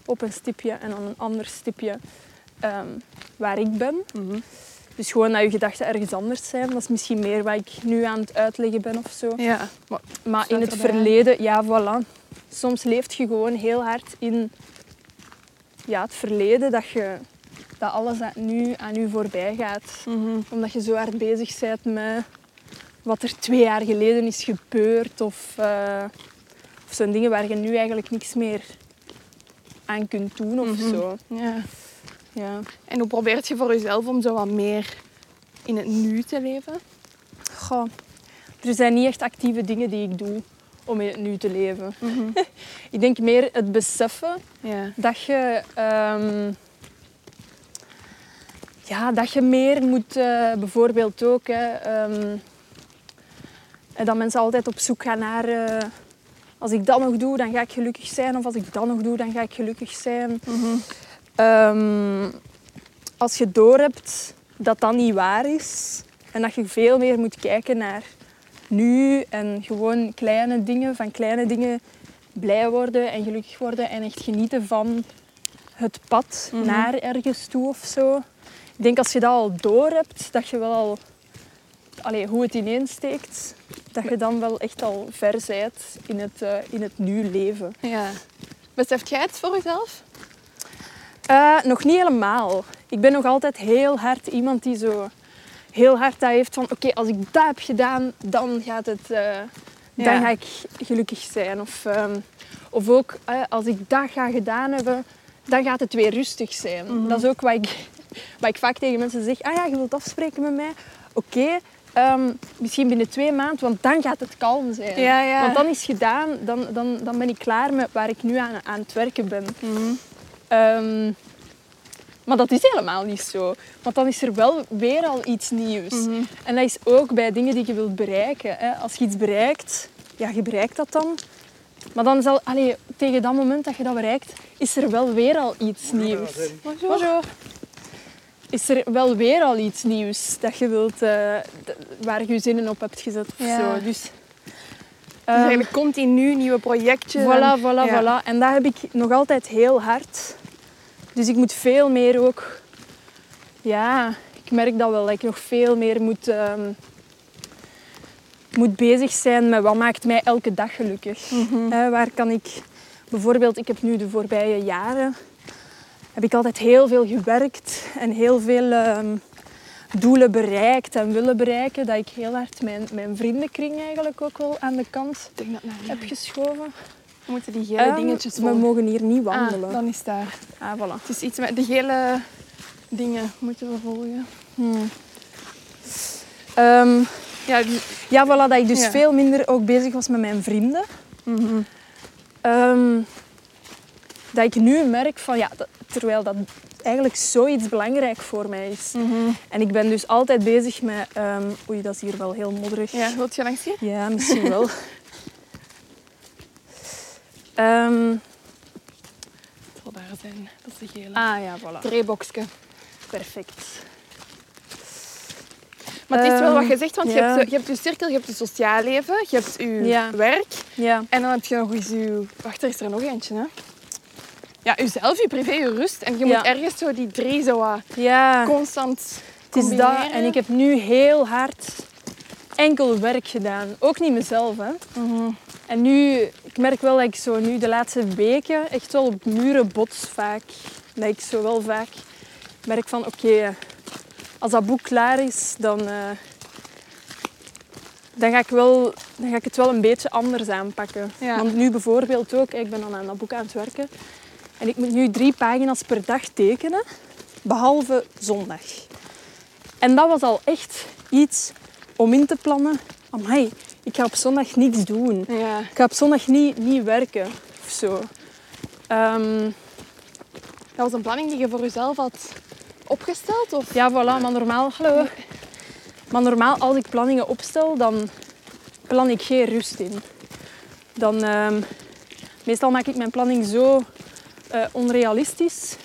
op een stipje en dan een ander stipje ehm, waar ik ben. Mhm. Dus gewoon dat je gedachten ergens anders zijn. Dat is misschien meer wat ik nu aan het uitleggen ben of zo. Ja, maar Maar in het erbij. verleden, ja, voilà. Soms leeft je gewoon heel hard in ja, het verleden dat, je, dat alles dat nu aan je voorbij gaat. Mhm. Omdat je zo hard bezig bent met wat er twee jaar geleden is gebeurd. Of, eh, of zo'n dingen waar je nu eigenlijk niks meer aan kunt doen of Mhm. zo. ja. Ja. En hoe probeert je voor jezelf om zo wat meer in het nu te leven? Goh. Er zijn niet echt actieve dingen die ik doe om in het nu te leven. Ik denk meer het beseffen Ja. dat je, ehm, ja, dat je meer moet, eh, bijvoorbeeld ook, hè, ehm, en dat mensen altijd op zoek gaan naar, eh, als ik dat nog doe, dan ga ik gelukkig zijn, of als ik dat nog doe, dan ga ik gelukkig zijn. Ehm, als je doorhebt dat dat niet waar is en dat je veel meer moet kijken naar nu en gewoon kleine dingen, van kleine dingen blij worden en gelukkig worden en echt genieten van het pad Mhm. naar ergens toe of zo. Ik denk als je dat al door hebt, dat je wel al allee, hoe het ineensteekt, dat je dan wel echt al ver bent in het, eh, in het nu leven. ja. Beseft jij het voor jezelf? Eh, nog niet helemaal. Ik ben nog altijd heel hard iemand die zo heel hard dat heeft van oké, als ik dat heb gedaan, dan gaat het, eh, Ja. dan ga ik gelukkig zijn. Of, ehm, of ook als ik dat ga gedaan hebben, dan gaat het weer rustig zijn. Mhm. Dat is ook wat ik, wat ik vaak tegen mensen zeg. Ah ja, je wilt afspreken met mij? Oké, ehm, misschien binnen twee maanden, want dan gaat het kalm zijn. Ja, ja. Want dan is gedaan, dan, dan, dan ben ik klaar met waar ik nu aan, aan het werken ben. Mhm. Ehm, maar dat is helemaal niet zo. Want dan is er wel weer al iets nieuws. Mhm. En dat is ook bij dingen die je wilt bereiken. Hè. Als je iets bereikt, ja, je bereikt dat dan. Maar dan zal, allee, tegen dat moment dat je dat bereikt, is er wel weer al iets nieuws. Bonjour. Is er wel weer al iets nieuws dat je wilt, eh, waar je je zinnen op hebt gezet of Ja. zo. Dus, Dus ehm, eigenlijk continu nieuwe projectjes. Voilà, en- voilà, ja. voilà. En dat heb ik nog altijd heel hard. Dus ik moet veel meer ook... Ja, ik merk dat wel. Dat ik nog veel meer moet, ehm, moet bezig zijn met wat maakt mij elke dag gelukkig. Hè, waar kan ik... Bijvoorbeeld, ik heb nu de voorbije jaren... Heb ik altijd heel veel gewerkt en heel veel ehm, doelen bereikt en willen bereiken. Dat ik heel hard mijn, mijn vriendenkring eigenlijk ook wel aan de kant Ik denk dat nou, heb geschoven. We moeten die gele Ehm, dingetjes we mogen hier niet wandelen. Ah, dan is daar. Ah, voilà. Het is iets met de gele dingen moeten we volgen. Ehm, Ja, die- ja, voilà, dat ik dus Ja. veel minder ook bezig was met mijn vrienden. Mhm. Ehm, dat ik nu merk van, ja, dat- terwijl dat eigenlijk zoiets belangrijk voor mij is. Mhm. En ik ben dus altijd bezig met... ehm, oei, dat is hier wel heel modderig. Ja, wilt je langs hier? Ja, misschien wel. Ehm, Het zal daar zijn. Dat is de gele. ah ja, voilà. Treeboxje. Perfect. Maar het is wel Ehm, wat je zegt, want je, hebt, je hebt je cirkel, je hebt je sociaal leven, je hebt je Ja. werk Ja. en dan heb je nog eens je... Wacht, er is er nog eentje, hè? Ja, jezelf, je privé, je rust. En je Ja. moet ergens zo die drie zo wat Ja. constant Het is dat. En ik heb nu heel hard enkel werk gedaan. Ook niet mezelf, hè. Mhm. En nu, ik merk wel dat ik zo nu de laatste weken echt wel op muren bots vaak. Dat ik zo wel vaak merk van, oké, als dat boek klaar is, dan, eh, dan, ga ik wel, dan ga ik het wel een beetje anders aanpakken. Ja. Want nu bijvoorbeeld ook, ik ben dan aan dat boek aan het werken. En ik moet nu drie pagina's per dag tekenen, behalve zondag. En dat was al echt iets om in te plannen. Amai, ik ga op zondag niks doen. Ja. Ik ga op zondag niet, niet werken of zo. Ehm, Dat was een planning die je voor jezelf had opgesteld? Of? ja, voilà, maar normaal, hallo. Maar normaal, als ik planningen opstel, dan plan ik geen rust in. Dan, ehm, meestal maak ik mijn planning zo eh, onrealistisch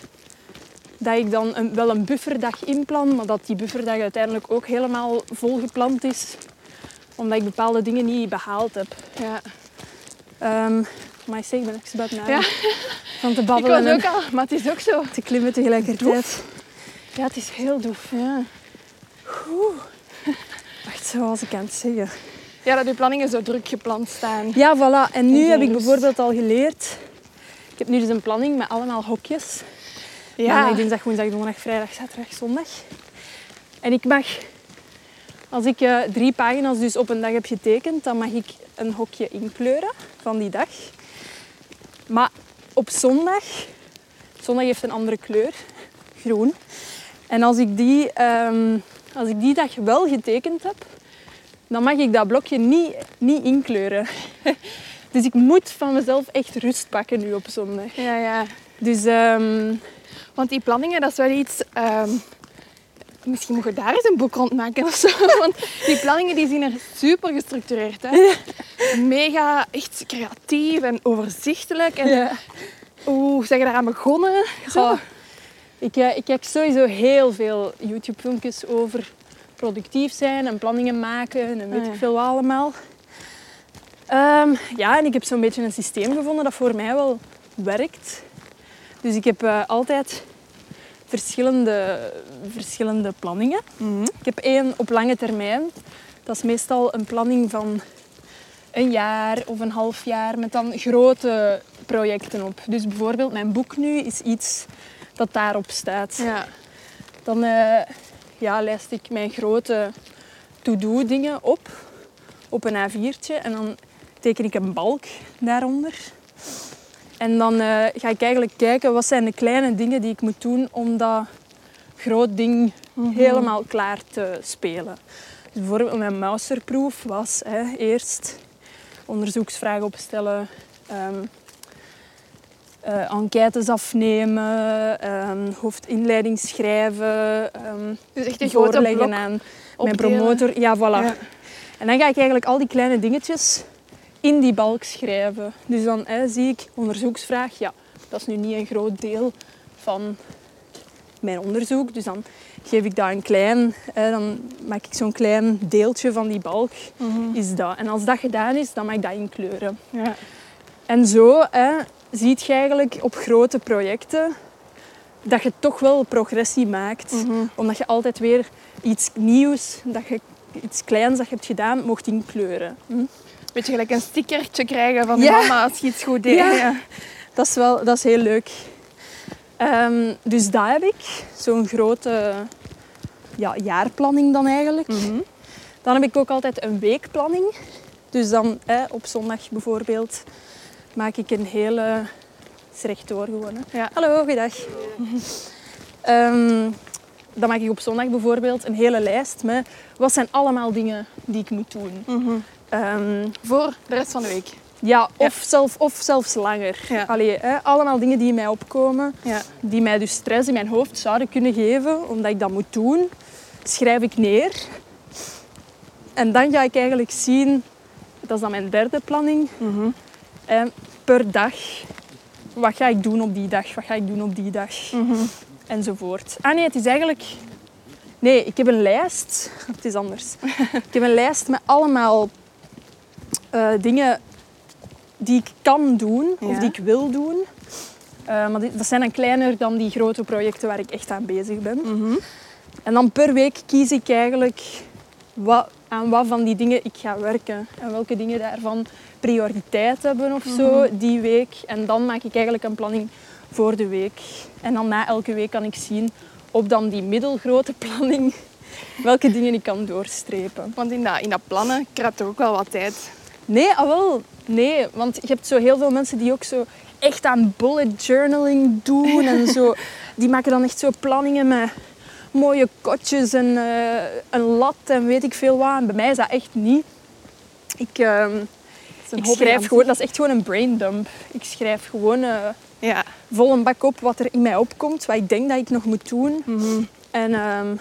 dat ik dan een, wel een bufferdag inplan, maar dat die bufferdag uiteindelijk ook helemaal volgepland is, omdat ik bepaalde dingen niet behaald heb. Ja. Ehm maar ik zeg, ik ben echt na Ja. van te Ik babbelen was en ook al, maar het is ook zo. te klimmen tegelijkertijd. Ja, het is heel doef. Ja. Wacht, zo was ik aan het zeggen. ja, dat je planningen zo druk gepland staan. Ja, voilà. En nu En heb ik bijvoorbeeld al geleerd... Ik heb nu dus een planning met allemaal hokjes. Ja. Maandag, dinsdag, woensdag, donderdag, vrijdag, zaterdag, zondag. En ik mag... Als ik eh, drie pagina's dus op een dag heb getekend, dan mag ik een hokje inkleuren van die dag. Maar op zondag... Zondag heeft een andere kleur. Groen. En als ik die, ehm, als ik die dag wel getekend heb, dan mag ik dat blokje niet, niet inkleuren. Dus ik moet van mezelf echt rust pakken nu op zondag. Ja, ja. Dus ehm, Want die planningen, dat is wel iets... ehm, misschien mogen we daar eens een boek rond maken of zo. Want die planningen die zien er super gestructureerd uit. Mega echt creatief en overzichtelijk. En ja. hoe zeg je daaraan begonnen? Zo. Ik, eh, ik kijk sowieso heel veel YouTube-filmpjes over productief zijn en planningen maken en weet Ah, ja. ik veel allemaal. Ehm, ja, en ik heb zo'n beetje een systeem gevonden dat voor mij wel werkt. Dus ik heb eh, altijd verschillende, verschillende planningen. Mhm. Ik heb één op lange termijn. Dat is meestal een planning van een jaar of een half jaar met dan grote projecten op. Dus bijvoorbeeld mijn boek nu is iets dat daarop staat. Ja. Dan eh, ja, lijst ik mijn grote to-do dingen op, op een A4'tje. En dan teken ik een balk daaronder. En dan eh, ga ik eigenlijk kijken wat zijn de kleine dingen die ik moet doen om dat groot ding helemaal klaar te spelen. Dus bijvoorbeeld mijn masterproef was hè, eerst onderzoeksvragen opstellen, ehm, eh, enquêtes afnemen, ehm, hoofdinleiding schrijven, ehm, Dus echt een grote voorleggen aan mijn promotor. Ja, voilà. Ja. En dan ga ik eigenlijk al die kleine dingetjes in die balk schrijven. Dus dan hè, zie ik onderzoeksvraag. Ja, dat is nu niet een groot deel van mijn onderzoek. Dus dan geef ik dat een klein... Hè, dan maak ik zo'n klein deeltje van die balk. Mhm. Is dat. En als dat gedaan is, dan mag ik dat inkleuren. Ja. En zo hè, ziet je eigenlijk op grote projecten dat je toch wel progressie maakt. Mhm. Omdat je altijd weer iets nieuws, dat je iets kleins dat je hebt gedaan, mocht inkleuren. Hm? Beetje gelijk een stickertje krijgen van Ja. mama als je iets goed deed. Ja. Dat is wel dat is heel leuk. Ehm, dus dat heb ik. Zo'n grote ja, jaarplanning dan eigenlijk. Mhm. Dan heb ik ook altijd een weekplanning. Dus dan op zondag bijvoorbeeld maak ik een hele... Het is rechtdoor gewoon. Hè. Ja. Hallo, goeiedag. Ehm, dan maak ik op zondag bijvoorbeeld een hele lijst met wat zijn allemaal dingen die ik moet doen. Mhm. Ehm, Voor de rest van de week. ja, of, Zelf, of zelfs langer. Ja. Allee, hè, allemaal dingen die in mij opkomen, Ja. die mij dus stress in mijn hoofd zouden kunnen geven, omdat ik dat moet doen, schrijf ik neer. En dan ga ik eigenlijk zien, dat is dan mijn derde planning, hè, per dag. Wat ga ik doen op die dag? Wat ga ik doen op die dag? Mhm. enzovoort. Ah nee, het is eigenlijk... Nee, ik heb een lijst. Het is anders. ik heb een lijst met allemaal eh, dingen die ik kan doen Ja. of die ik wil doen. Eh, maar die- dat zijn dan kleiner dan die grote projecten waar ik echt aan bezig ben. Mhm. En dan per week kies ik eigenlijk wat, aan wat van die dingen ik ga werken. En welke dingen daarvan prioriteit hebben of zo die week. En dan maak ik eigenlijk een planning voor de week. En dan na elke week kan ik zien op dan die middelgrote planning welke dingen ik kan doorstrepen. Want in dat, in dat plannen kruipt toch ook wel wat tijd. Nee, ah wel. Nee, want je hebt zo heel veel mensen die ook zo echt aan bullet journaling doen en zo. Die maken dan echt zo planningen met mooie kotjes en eh, een lat en weet ik veel wat. En bij mij is dat echt niet. Ik, ehm, ik schrijf gewoon, dat is echt gewoon een brain dump. Ik schrijf gewoon eh, Ja. vol een bak op wat er in mij opkomt, wat ik denk dat ik nog moet doen. Mhm. En ehm,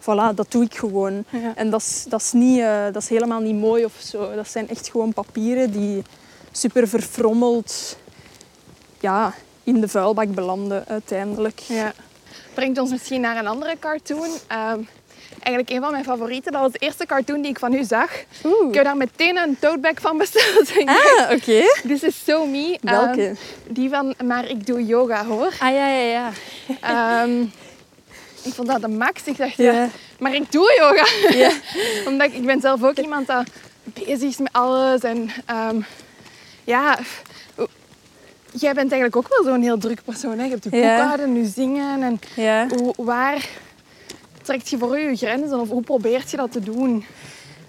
voilà, dat doe ik gewoon. Ja. En dat is, dat, is niet, eh, dat is helemaal niet mooi of zo. Dat zijn echt gewoon papieren die super verfrommeld ja, in de vuilbak belanden uiteindelijk. Ja. Brengt ons misschien naar een andere cartoon. Ehm, eigenlijk een van mijn favorieten. Dat was de eerste cartoon die ik van u zag. Oeh. Ik heb daar meteen een tote bag van besteld. Ah, oké. This is so me. Welke? Ehm, die van Maar ik doe yoga hoor. Ah, ja, ja, ja. Ehm, ik vond dat de max. Ik dacht, Ja. ja, maar ik doe yoga. Ja. Omdat ik, ik ben zelf ook iemand dat bezig is met alles. En ehm, ja, jij bent eigenlijk ook wel zo'n heel druk persoon. Hè? Je hebt je boekhouden, je zingen. En hoe, waar trekt je voor u je grenzen? Of hoe probeert je dat te doen?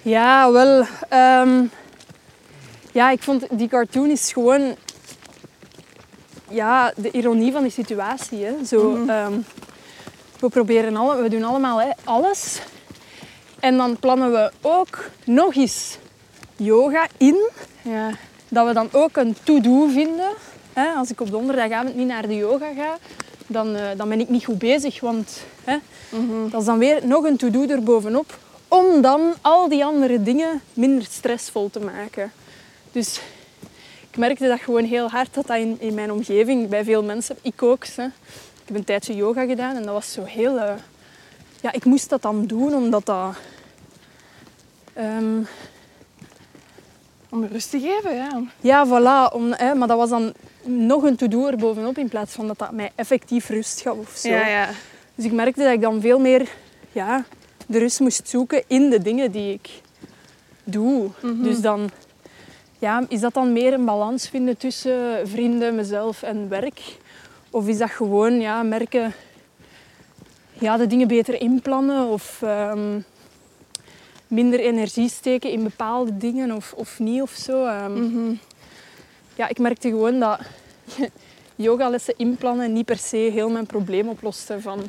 Ja, wel. ehm, ja, ik vond die cartoon is gewoon ja, de ironie van die situatie. Hè. Zo, ehm, we proberen alle, we doen allemaal hè, alles. En dan plannen we ook nog eens yoga in. Ja. Dat we dan ook een to-do vinden. Hè, als ik op donderdagavond niet naar de yoga ga, dan, eh, dan ben ik niet goed bezig. Want hè, dat is dan weer nog een to-do erbovenop. Om dan al die andere dingen minder stressvol te maken. Dus ik merkte dat gewoon heel hard dat dat in, in mijn omgeving, bij veel mensen, ik ook. Hè. Ik heb een tijdje yoga gedaan en dat was zo heel... eh, ja, ik moest dat dan doen omdat dat... ehm, Om rust te geven, ja. ja, voilà. Om, hè, maar dat was dan nog een to-do er bovenop in plaats van dat dat mij effectief rust gaf of zo. Ja, ja. Dus ik merkte dat ik dan veel meer ja, de rust moest zoeken in de dingen die ik doe. Dus dan ja, is dat dan meer een balans vinden tussen vrienden, mezelf en werk? Of is dat gewoon ja, merken, ja, de dingen beter inplannen of ehm, minder energie steken in bepaalde dingen of, of niet of zo? Ehm, Mhm. ja, ik merkte gewoon dat yogalessen inplannen niet per se heel mijn probleem oploste van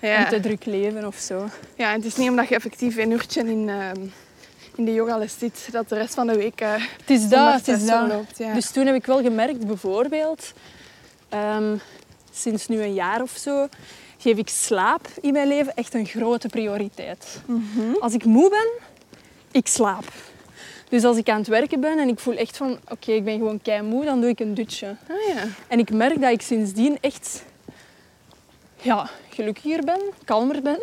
Ja. een te druk leven of zo. ja, en het is niet omdat je effectief een uurtje in, ehm, in de yogales zit, dat de rest van de week eh Het is dat, het is dat. verloopt. Ja. Dus toen heb ik wel gemerkt, bijvoorbeeld, ehm, sinds nu een jaar of zo, geef ik slaap in mijn leven echt een grote prioriteit. Mhm. Als ik moe ben, ik slaap. Dus als ik aan het werken ben en ik voel echt van, oké, ik ben gewoon kei moe, dan doe ik een dutje. Ah, ja. En ik merk dat ik sindsdien echt ja, gelukkiger ben, kalmer ben.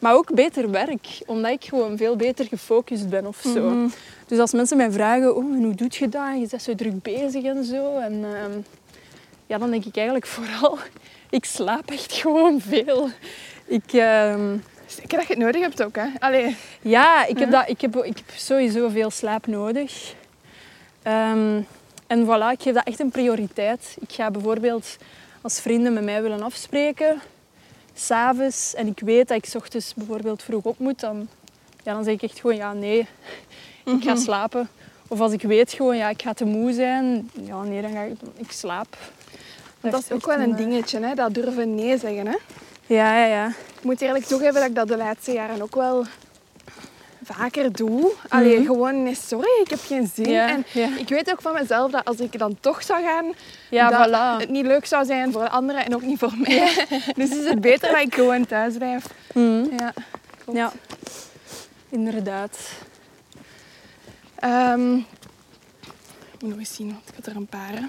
Maar ook beter werk, omdat ik gewoon veel beter gefocust ben of zo. Mhm. Dus als mensen mij vragen, oh, en hoe doe je dat? Je bent zo druk bezig en zo. En ehm, ja, dan denk ik eigenlijk vooral, ik slaap echt gewoon veel. Ik, ehm, Zeker dat je het nodig hebt ook, hè? Allee. ja, ik heb, dat, ik, heb, ik heb sowieso veel slaap nodig. Ehm, en voilà, ik geef dat echt een prioriteit. Ik ga bijvoorbeeld, als vrienden met mij willen afspreken, s'avonds, en ik weet dat ik 's ochtends bijvoorbeeld vroeg op moet, dan, ja, dan zeg ik echt gewoon ja, nee, ik ga slapen. Of als ik weet gewoon, ja, ik ga te moe zijn, ja, nee, dan ga ik, ik slaap. Dat is ook wel een dingetje, hè? Dat durven nee zeggen, hè? Ja, ja, ja. Ik moet eerlijk toegeven dat ik dat de laatste jaren ook wel vaker doe. Allee, gewoon nee, sorry, ik heb geen zin. Mhm. Ja, en ja. ik weet ook van mezelf dat als ik dan toch zou gaan, Ja, dat voilà. het niet leuk zou zijn voor de anderen en ook niet voor mij. dus is het beter dat ik gewoon thuis blijf. Mhm. Ja. klopt. Ja, inderdaad. Ehm, ik moet nog eens zien, want ik had er een paar. hè.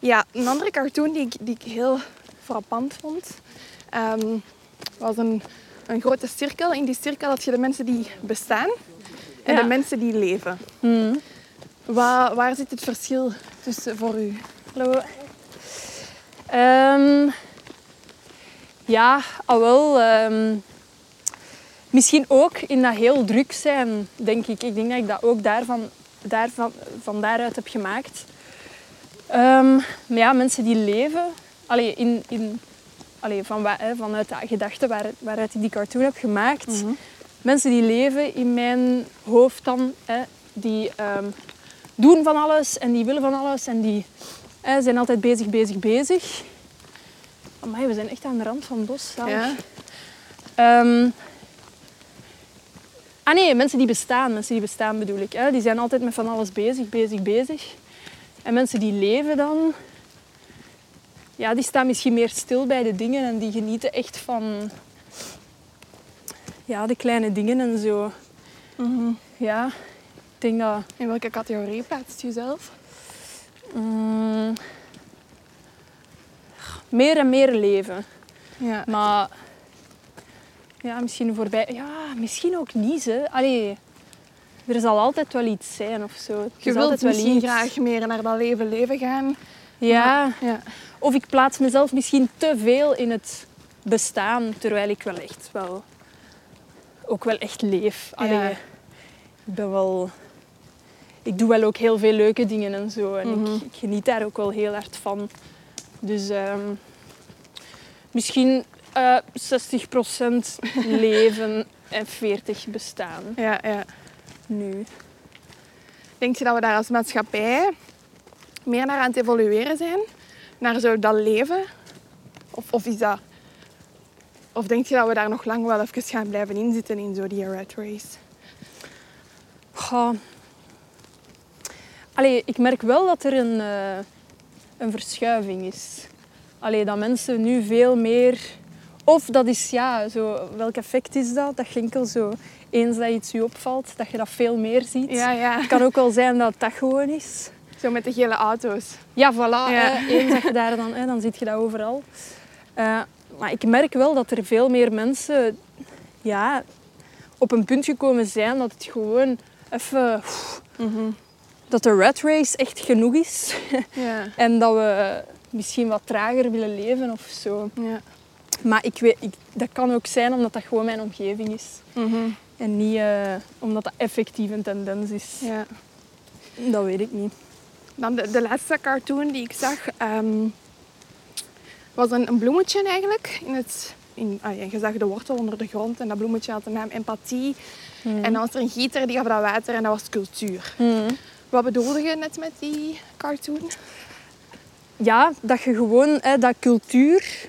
Ja, een andere cartoon die ik, die ik heel frappant vond, ehm, was een, een grote cirkel. In die cirkel had je de mensen die bestaan en Ja. de mensen die leven. Mhm. Waar, waar zit het verschil tussen voor u? Hallo. Ehm, ja, al wel. ehm, misschien ook in dat heel druk zijn, denk ik. Ik denk dat ik dat ook daarvan, daarvan, van daaruit heb gemaakt. Ehm, maar ja, mensen die leven, allee, in, in, allee, van, hè, vanuit de gedachte waar, waaruit ik die cartoon heb gemaakt. Mensen die leven in mijn hoofd dan, hè, die ehm, doen van alles en die willen van alles en die hè, zijn altijd bezig, bezig, bezig. Amai, we zijn echt aan de rand van het bos. Ja. Ehm, ah nee, mensen die bestaan. Mensen die bestaan bedoel ik. Hè. Die zijn altijd met van alles bezig, bezig, bezig. En mensen die leven dan... ja, die staan misschien meer stil bij de dingen en die genieten echt van ja, de kleine dingen en zo. Ja, ik denk dat... In welke categorie plaatst je jezelf? mm, meer en meer leven. Ja. Maar ja, misschien voorbij... Ja, misschien ook niet, hè. Allee, er zal altijd wel iets zijn of zo. Je wilt wel misschien iets. graag meer naar dat leven leven gaan. Ja, Ja. of ik plaats mezelf misschien te veel in het bestaan, terwijl ik wel echt wel... Ook wel echt leef. Allee, Ja. Ik ben wel... Ik doe wel ook heel veel leuke dingen en zo. En Mhm. ik, ik geniet daar ook wel heel hard van. Dus ehm, misschien eh 60% leven en 40% bestaan. Ja, ja. Nu. Denk je dat we daar als maatschappij meer naar aan het evolueren zijn? Naar zo dat leven? Of, of is dat... Of denk je dat we daar nog lang wel even gaan blijven inzitten in zo die rat race? Goh. Allee, ik merk wel dat er een, eh, een verschuiving is. Allee, dat mensen nu veel meer... Of dat is, ja, zo, welk effect is dat? Dat enkel zo, eens dat iets je opvalt, dat je dat veel meer ziet. Ja, ja. Het kan ook wel zijn dat dat gewoon is. Zo met de gele auto's. Ja, voilà. Ja. hè. Eens dat je daar dan, hè, dan zie je dat overal. Eh, maar ik merk wel dat er veel meer mensen ja, op een punt gekomen zijn dat het gewoon even... Dat de rat race echt genoeg is. Ja. en dat we misschien wat trager willen leven of zo. Ja. Maar ik weet, ik, dat kan ook zijn omdat dat gewoon mijn omgeving is. En niet eh, omdat dat effectief een tendens is. ja. Dat weet ik niet. Dan de, de laatste cartoon die ik zag ehm, was een, een bloemetje eigenlijk. In het, in, ah ja, je zag de wortel onder de grond en dat bloemetje had de naam empathie. En dan was er een gieter die gaf dat water en dat was cultuur. Wat bedoelde je net met die cartoon? Ja, dat je gewoon hè, dat cultuur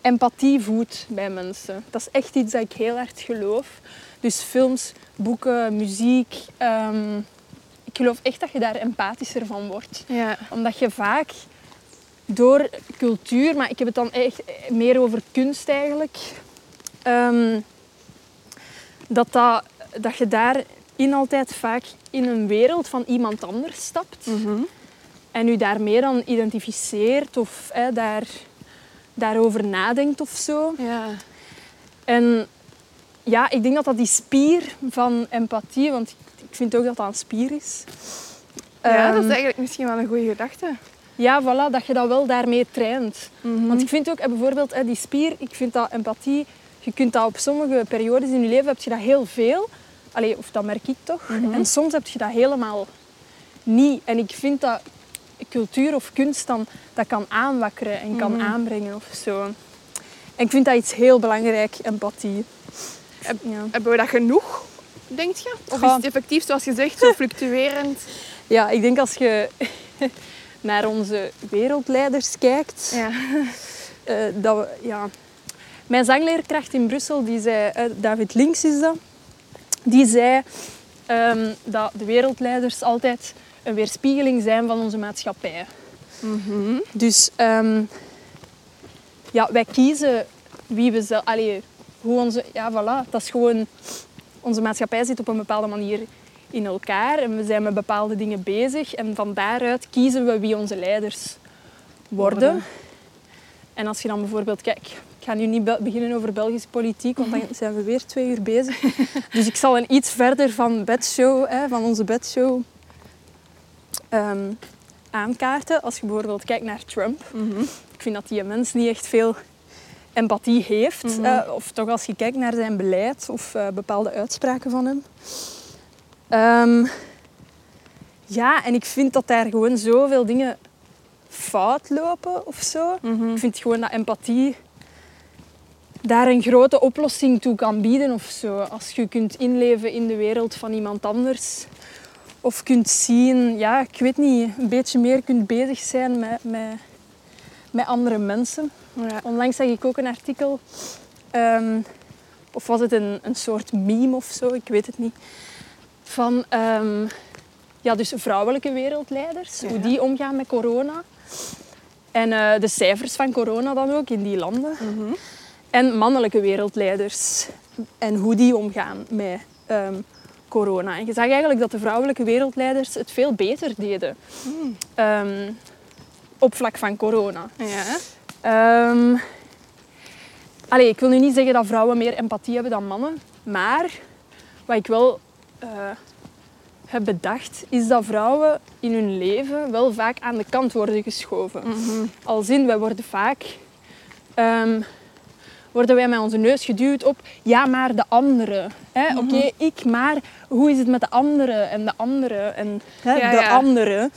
empathie voedt bij mensen. Dat is echt iets dat ik heel hard geloof. Dus films, boeken, muziek. ehm, ik geloof echt dat je daar empathischer van wordt. Ja. Omdat je vaak door cultuur, maar ik heb het dan echt meer over kunst eigenlijk, ehm, dat, dat, dat je daarin altijd vaak in een wereld van iemand anders stapt en je daarmee dan identificeert of hè, daar, daarover nadenkt of zo. Ja. En ja, ik denk dat dat die spier van empathie, want ik- vind ook dat dat een spier is. ja, dat Ehm, is eigenlijk misschien wel een goede gedachte. ja, voilà, dat je dat wel daarmee traint. Mhm. Want ik vind ook, eh, bijvoorbeeld eh, die spier, ik vind dat empathie, je kunt dat op sommige periodes in je leven, heb je dat heel veel. Allee, of dat merk ik toch. Mhm. En soms heb je dat helemaal niet. En ik vind dat cultuur of kunst dan dat kan aanwakkeren en kan Mhm. aanbrengen of zo. En ik vind dat iets heel belangrijk, empathie. Heb- Ja. Hebben we dat genoeg, denk je? Of is het effectief, zoals je zegt, zo fluctuerend? ja, ik denk als je naar onze wereldleiders kijkt, Ja. Eh, dat we, ja. Mijn zangleerkracht in Brussel, die zei, eh, David Links is dat, die zei ehm, dat de wereldleiders altijd een weerspiegeling zijn van onze maatschappij. Dus ehm, ja, wij kiezen wie we zelf... Allee, hoe onze... Ja, voilà. Dat is gewoon... Onze maatschappij zit op een bepaalde manier in elkaar en we zijn met bepaalde dingen bezig. En van daaruit kiezen we wie onze leiders worden. Worden. En als je dan bijvoorbeeld... Kijk, ik ga nu niet be- beginnen over Belgische politiek, want dan zijn we weer twee uur bezig. Dus ik zal een iets verder van, bedshow, hè, van onze bedshow ehm, aankaarten. Als je bijvoorbeeld kijkt naar Trump. Ik vind dat die mens niet echt veel empathie heeft. Mhm. eh, of toch als je kijkt naar zijn beleid of eh, bepaalde uitspraken van hem. Ehm, ja, en ik vind dat daar gewoon zoveel dingen fout lopen of zo. Ik vind gewoon dat empathie daar een grote oplossing toe kan bieden of zo. Als je kunt inleven in de wereld van iemand anders. Of kunt zien, ja, ik weet niet, een beetje meer kunt bezig zijn met, met, met andere mensen. Ja. Onlangs zag ik ook een artikel, ehm, of was het een, een soort meme of zo, ik weet het niet, van ehm, ja, dus vrouwelijke wereldleiders, Ja. hoe die omgaan met corona. En eh, de cijfers van corona dan ook in die landen. En mannelijke wereldleiders. En hoe die omgaan met ehm, corona. En je zag eigenlijk dat de vrouwelijke wereldleiders het veel beter deden. Ehm, op vlak van corona. Ja. Ehm allee, ik wil nu niet zeggen dat vrouwen meer empathie hebben dan mannen. Maar wat ik wel eh, heb bedacht, is dat vrouwen in hun leven wel vaak aan de kant worden geschoven. Als in, wij worden vaak... ehm, worden wij met onze neus geduwd op, ja, maar de andere. hè Oké, ik, maar hoe is het met de andere en de andere en hè, Ja, de ja. andere.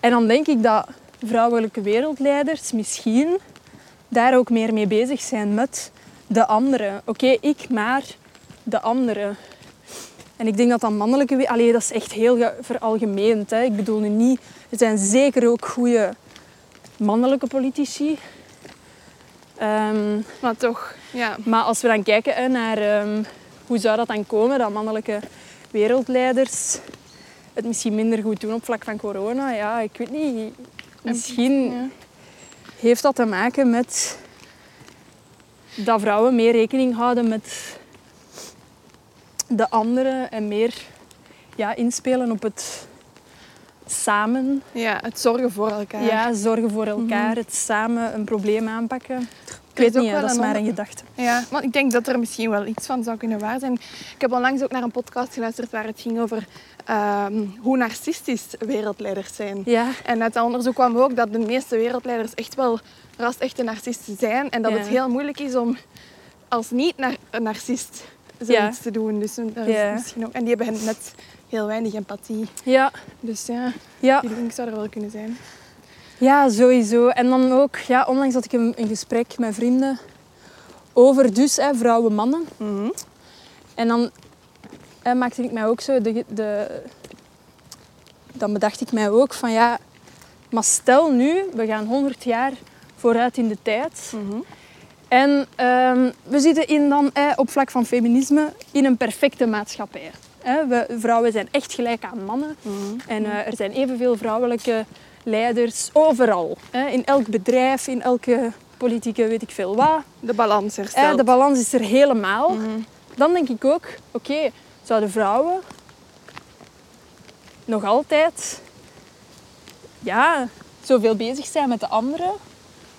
En dan denk ik dat vrouwelijke wereldleiders misschien daar ook meer mee bezig zijn met de andere. Oké, ik, maar de andere. En ik denk dat dat mannelijke... Allee, dat is echt heel ge- veralgemeend. Hè. Ik bedoel nu niet... Er zijn zeker ook goede mannelijke politici. Ehm, Maar toch, ja. maar als we dan kijken hè, naar ehm, hoe zou dat dan komen, dat mannelijke wereldleiders het misschien minder goed doen op vlak van corona, ja, ik weet niet. Misschien heeft dat te maken met dat vrouwen meer rekening houden met de anderen en meer ja, inspelen op het samen. ja, het zorgen voor elkaar. Ja, zorgen voor elkaar, het samen een probleem aanpakken. Ik weet niet, dat is maar een gedachte. Ja, want ik denk dat er misschien wel iets van zou kunnen waar zijn. Ik heb onlangs ook naar een podcast geluisterd waar het ging over ehm, hoe narcistisch wereldleiders zijn. Ja, En uit dat onderzoek kwam ook dat de meeste wereldleiders echt wel ras-echte narcisten zijn. En dat Ja. het heel moeilijk is om als niet-narcist Ja. zoiets te doen. Dus Ja. misschien ook, en die hebben net heel weinig empathie. ja, Dus ja, ja. die link zou er wel kunnen zijn. Ja, sowieso. En dan ook, ja, onlangs had ik een, een gesprek met vrienden over dus hè, vrouwen, mannen. En dan hè, maakte ik mij ook zo de, de... Dan bedacht ik mij ook van ja... Maar stel nu, we gaan 100 jaar vooruit in de tijd. En ehm, we zitten in dan, hè, op vlak van feminisme in een perfecte maatschappij. Hè, we, vrouwen zijn echt gelijk aan mannen. En eh, er zijn evenveel vrouwelijke leiders overal. In elk bedrijf, in elke politieke weet ik veel wat. De balans Eh, herstelt. de balans is er helemaal. Dan denk ik ook, oké, zouden vrouwen nog altijd ja, zoveel bezig zijn met de anderen?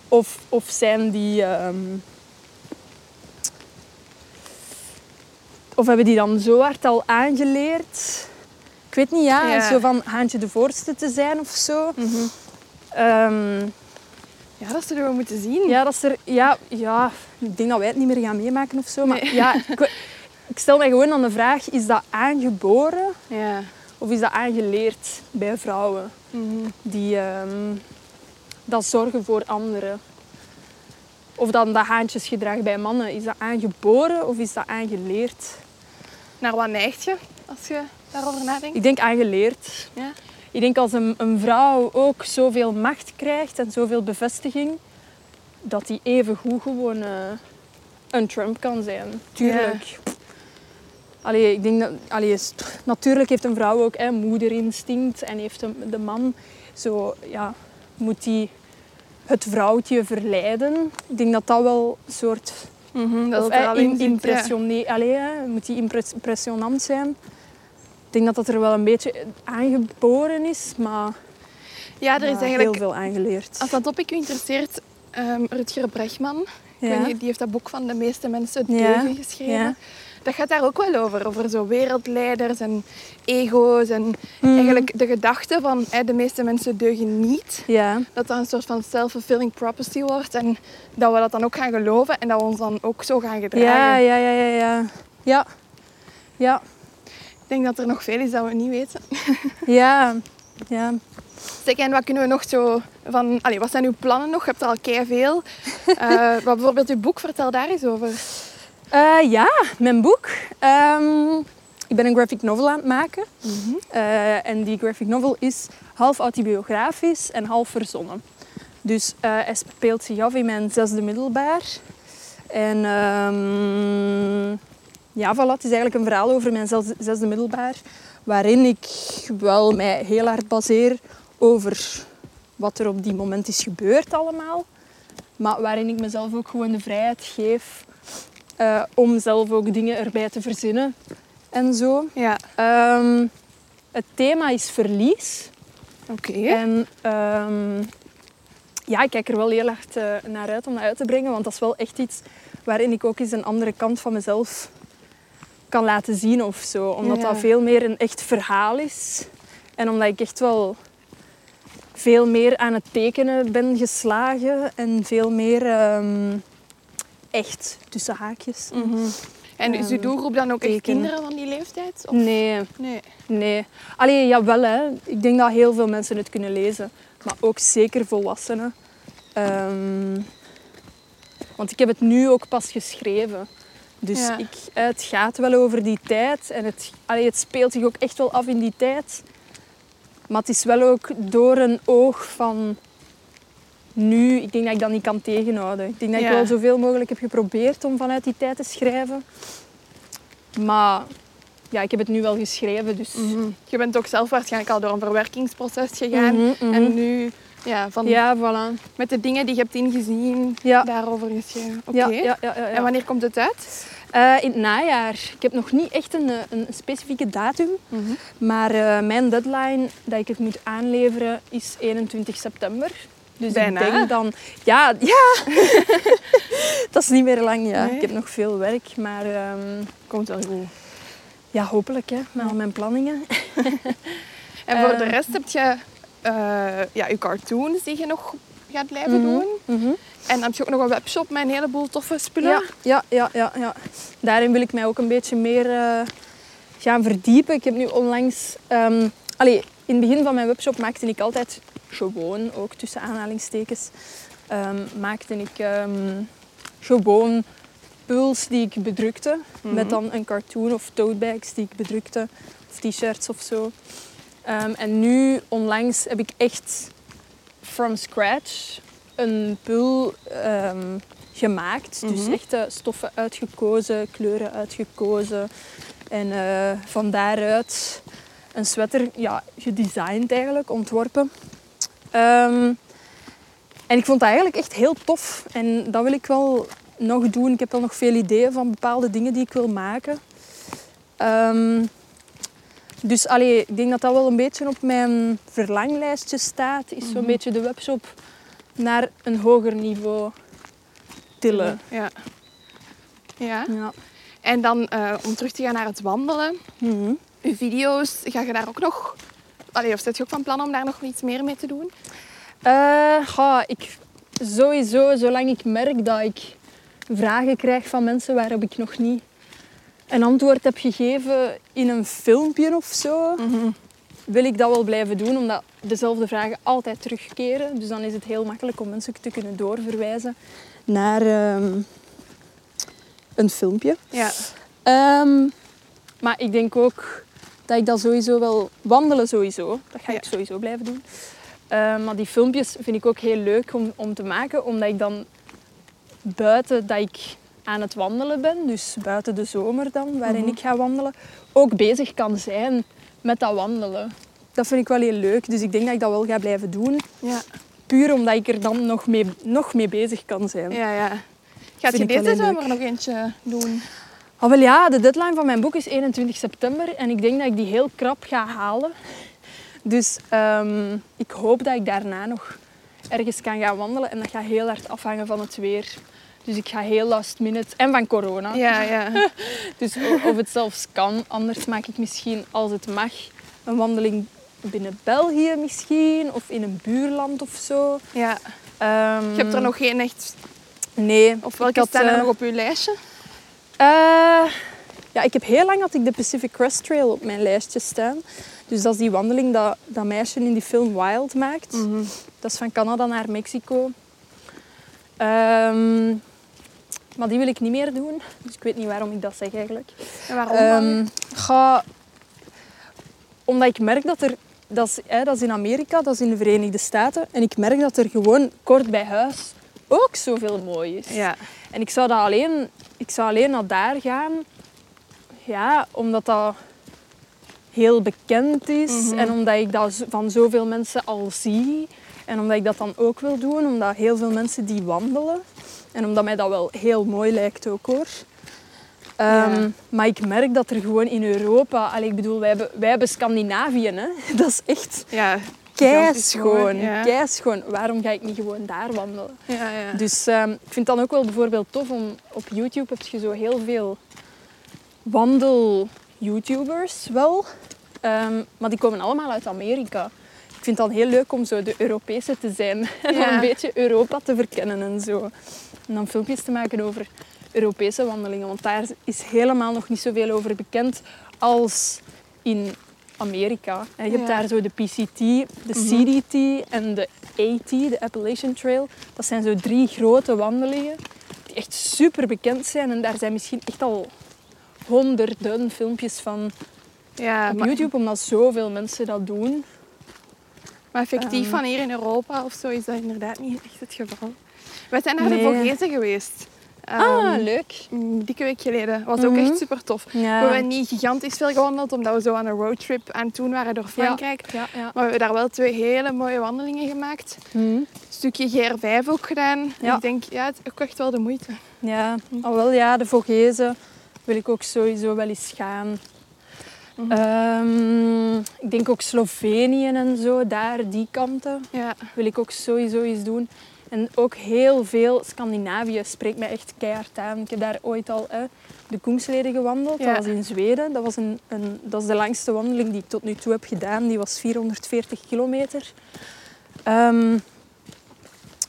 Of, of zijn die... ehm, of hebben die dan zo hard al aangeleerd? Ik weet niet, ja, Ja. zo van Haantje de Voorste te zijn of zo. Ehm, Ja, dat zullen we moeten zien. ja, dat is er... Ja, ja, ik denk dat wij het niet meer gaan meemaken of zo. Maar Nee. ja, ik, ik stel mij gewoon aan de vraag, is dat aangeboren Ja. of is dat aangeleerd bij vrouwen? Die ehm, dat zorgen voor anderen. Of dan dat haantjesgedrag bij mannen. Is dat aangeboren of is dat aangeleerd? Naar wat neigt je als je daarover nadenkt? Ik denk aangeleerd. Ja. Ik denk als een, een vrouw ook zoveel macht krijgt en zoveel bevestiging, dat die even goed gewoon eh, een Trump kan zijn. Tuurlijk. Allee, ik denk dat, allee, natuurlijk heeft een vrouw ook hè, moederinstinct en heeft de, de man zo, ja, moet die het vrouwtje verleiden. Ik denk dat dat wel een soort dat of, eh, in ja. Allee, hè, moet die impres- impressionant zijn. Ik denk dat dat er wel een beetje aangeboren is, maar Ja, er is ja, eigenlijk... heel veel aangeleerd. Als dat topic u interesseert, ehm Rutger Bregman, Ja. die heeft dat boek van de meeste mensen het Ja. geschreven. Dat gaat daar ook wel over, over zo wereldleiders en ego's en Mhm. eigenlijk de gedachte van hè, de meeste mensen deugen niet. Ja, Dat dat een soort van self-fulfilling prophecy wordt en dat we dat dan ook gaan geloven en dat we ons dan ook zo gaan gedragen. ja, ja, ja, ja, ja. Ja, ja, Ik denk dat er nog veel is dat we niet weten. ja. ja. Zeg, en wat kunnen we nog zo van... Allee, wat zijn uw plannen nog? Je hebt er al veel. Eh, wat bijvoorbeeld uw boek, vertel daar eens over. Eh, ja, mijn boek. Ehm, ik ben een graphic novel aan het maken. Eh, en die graphic novel is half autobiografisch en half verzonnen. Dus eh, hij speelt zich af in mijn zesde middelbaar. En ehm, ja, voilà, het is eigenlijk een verhaal over mijn zesde, zesde middelbaar. Waarin ik wel mij heel hard baseer over wat er op die moment is gebeurd allemaal. Maar waarin ik mezelf ook gewoon de vrijheid geef eh, om zelf ook dingen erbij te verzinnen en zo. Ja. Ehm, het thema is verlies. Oké. En ehm, ja, ik kijk er wel heel erg eh, naar uit om dat uit te brengen, want dat is wel echt iets waarin ik ook eens een andere kant van mezelf kan laten zien of zo. Omdat Ja. dat veel meer een echt verhaal is. En omdat ik echt wel veel meer aan het tekenen ben geslagen en veel meer ehm, echt tussen haakjes. Mhm. En is uw Ehm, doelgroep dan ook echt kinderen van die leeftijd? Of? Nee, Nee. Nee. Allee, jawel hè. Ik denk dat heel veel mensen het kunnen lezen. Maar ook zeker volwassenen. Ehm, want ik heb het nu ook pas geschreven. Dus Ja. ik, het gaat wel over die tijd. En het, allee, het speelt zich ook echt wel af in die tijd. Maar het is wel ook door een oog van nu. Ik denk dat ik dat niet kan tegenhouden. Ik denk dat Ja. ik wel zoveel mogelijk heb geprobeerd om vanuit die tijd te schrijven. Maar ja, ik heb het nu wel geschreven. Dus Mhm. Je bent ook zelf waarschijnlijk al door een verwerkingsproces gegaan. Mhm, mhm. En nu, ja, van, Ja, voilà. met de dingen die je hebt ingezien, Ja. daarover geschreven. Oké. Ja, ja, ja, ja, ja. En wanneer komt het uit? Eh, in het najaar. Ik heb nog niet echt een, eh, een specifieke datum. Maar eh, mijn deadline dat ik het moet aanleveren is 21 september. Dus Bijna. ik denk dan... Ja, ja. dat is niet meer lang, ja. Nee. Ik heb nog veel werk, maar... ehm, Komt wel goed. ja, hopelijk, hè. Met al mijn planningen. En voor Eh. de rest heb je eh, ja, je cartoons die je nog gaat blijven Mhm, doen. mhm. En dan heb je ook nog een webshop met een heleboel toffe spullen. Ja, ja, ja, ja, ja. Daarin wil ik mij ook een beetje meer eh, gaan verdiepen. Ik heb nu onlangs... ehm, allee, in het begin van mijn webshop maakte ik altijd gewoon, ook tussen aanhalingstekens, ehm, maakte ik ehm, gewoon puls die ik bedrukte. Met dan een cartoon of totebags die ik bedrukte. Of t-shirts of zo. Ehm, en nu, onlangs, heb ik echt from scratch een pul ehm, gemaakt. Dus Mhm. echt eh, stoffen uitgekozen, kleuren uitgekozen. En eh, van daaruit een sweater ja, gedesigned eigenlijk, ontworpen. Ehm, en ik vond dat eigenlijk echt heel tof. En dat wil ik wel nog doen. Ik heb wel nog veel ideeën van bepaalde dingen die ik wil maken. Ehm, dus allee, ik denk dat dat wel een beetje op mijn verlanglijstje staat. Is zo'n beetje de webshop naar een hoger niveau tillen. Ja. ja. Ja. En dan eh, om terug te gaan naar het wandelen. Mhm. Uw video's, ga je daar ook nog... Allee, of zet je ook van plan om daar nog iets meer mee te doen? Eh, goh, ik, sowieso, zolang ik merk dat ik vragen krijg van mensen waarop ik nog niet een antwoord heb gegeven in een filmpje of zo, wil ik dat wel blijven doen, omdat dezelfde vragen altijd terugkeren. Dus dan is het heel makkelijk om mensen te kunnen doorverwijzen naar ehm, een filmpje. Ja. Ehm, maar ik denk ook dat ik dat sowieso wel... Wandelen sowieso. Dat ga ik Ja. sowieso blijven doen. Ehm, maar die filmpjes vind ik ook heel leuk om, om te maken. Omdat ik dan buiten dat ik aan het wandelen ben, dus buiten de zomer dan, waarin Mhm. ik ga wandelen, ook bezig kan zijn met dat wandelen. Dat vind ik wel heel leuk. Dus ik denk dat ik dat wel ga blijven doen. Ja. Puur omdat ik er dan nog mee, nog mee bezig kan zijn. Ja, ja. Gaat je deze zomer nog eentje doen? Ah, wel ja, de deadline van mijn boek is 21 september en ik denk dat ik die heel krap ga halen. Dus ehm, ik hoop dat ik daarna nog ergens kan gaan wandelen en dat gaat heel hard afhangen van het weer. Dus ik ga heel last minute en van corona. Ja, ja. Dus of het zelfs kan. Anders maak ik misschien, als het mag, een wandeling binnen België misschien of in een buurland of zo. ja. Ehm, Je hebt er nog geen echt... Nee. Of welke staan er eh, nog op uw lijstje? Eh, ja, ik heb heel lang had ik de Pacific Crest Trail op mijn lijstje staan. Dus dat is die wandeling dat dat meisje in die film Wild maakt. Mhm. Dat is van Canada naar Mexico. Ehm, maar die wil ik niet meer doen. Dus ik weet niet waarom ik dat zeg eigenlijk. En waarom dan? Ehm, ga, omdat ik merk dat er... Dat is, hè, dat is in Amerika, dat is in de Verenigde Staten. En ik merk dat er gewoon kort bij huis ook zoveel mooi is. Ja. En ik zou, dat alleen, ik zou alleen naar daar gaan, ja, omdat dat heel bekend is Mhm. en omdat ik dat van zoveel mensen al zie. En omdat ik dat dan ook wil doen, omdat heel veel mensen die wandelen. En omdat mij dat wel heel mooi lijkt ook hoor. Ehm, Ja. Maar ik merk dat er gewoon in Europa... Allee, ik bedoel, wij hebben, wij hebben Scandinavië. Hè? Dat is echt Ja, keischoon. Ja. keischoon. Waarom ga ik niet gewoon daar wandelen? Ja, ja. Dus ehm, ik vind het dan ook wel bijvoorbeeld tof om... Op YouTube heb je zo heel veel wandel-YouTubers wel. Ehm, maar die komen allemaal uit Amerika. Ik vind het dan heel leuk om zo de Europese te zijn. En Ja. een beetje Europa te verkennen en zo. En dan filmpjes te maken over Europese wandelingen. Want daar is helemaal nog niet zoveel over bekend als in Amerika. En je hebt Ja. daar zo de PCT, de CDT en de AT, de Appalachian Trail. Dat zijn zo drie grote wandelingen die echt super bekend zijn. En daar zijn misschien echt al honderden filmpjes van ja, op maar, YouTube, omdat zoveel mensen dat doen. maar effectief Ehm. van hier in Europa of zo is dat inderdaad niet echt het geval. We zijn naar Nee. de Vogezen geweest. Ah, Ehm, leuk. een dikke week geleden. Was ook Mhm. echt super tof. We hebben niet gigantisch veel gewandeld, omdat we zo aan een roadtrip aan het doen waren door Frankrijk. Ja, ja. Maar we hebben daar wel twee hele mooie wandelingen gemaakt. Hm. Een stukje GR5 ook gedaan. Ik denk, ja, het is ook echt wel de moeite. Ja, al wel ja, de Vogezen wil ik ook sowieso wel eens gaan. Mhm. Ehm, ik denk ook Slovenië en zo, daar, die kanten, Ja. wil ik ook sowieso eens doen. En ook heel veel Scandinavië spreekt mij echt keihard aan. Ik heb daar ooit al hè, de Koengsleden gewandeld. Ja. Dat was in Zweden. Dat, was een, een, dat is de langste wandeling die ik tot nu toe heb gedaan. Die was 440 kilometer. Ehm,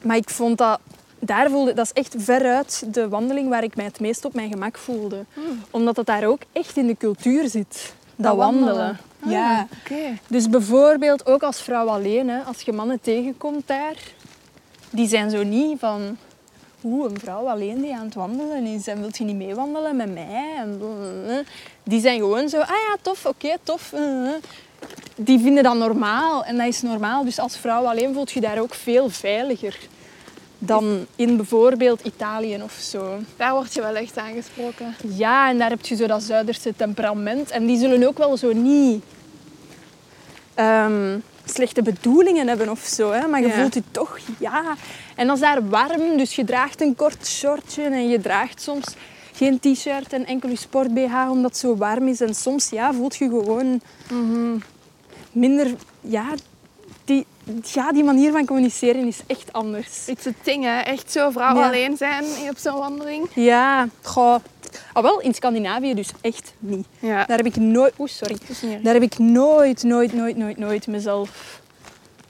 maar ik vond dat... Daar voelde, dat is echt veruit de wandeling waar ik mij het meest op mijn gemak voelde. Hmm. Omdat het daar ook echt in de cultuur zit. Dat, Dat wandelen. wandelen. Ah, Ja. Dus bijvoorbeeld ook als vrouw alleen, hè, als je mannen tegenkomt daar, die zijn zo niet van, oeh, een vrouw alleen die aan het wandelen is en wilt je niet meewandelen met mij? En die zijn gewoon zo, ah ja, tof, oké, tof. eh, eh. Die vinden dat normaal en dat is normaal. Dus als vrouw alleen voelt je daar ook veel veiliger dan in bijvoorbeeld Italië of zo. Daar word je wel echt aangesproken. Ja, en daar heb je zo dat Zuiderse temperament. En die zullen ook wel zo niet ehm, slechte bedoelingen hebben of zo. Hè? Maar je Ja. voelt je toch, ja. En dan is daar warm, dus je draagt een kort shortje en je draagt soms geen t-shirt en enkel je sport BH omdat het zo warm is. En soms ja, voelt je gewoon minder... Ja die, ja, die manier van communiceren is echt anders. It's a thing, hè. Echt zo vrouw Ja. alleen zijn op zo'n wandeling. Ja, goh. Ah, wel, in Scandinavië dus echt niet. Ja. Daar heb ik nooit... Oeh, sorry. Daar heb ik nooit, nooit, nooit, nooit, nooit mezelf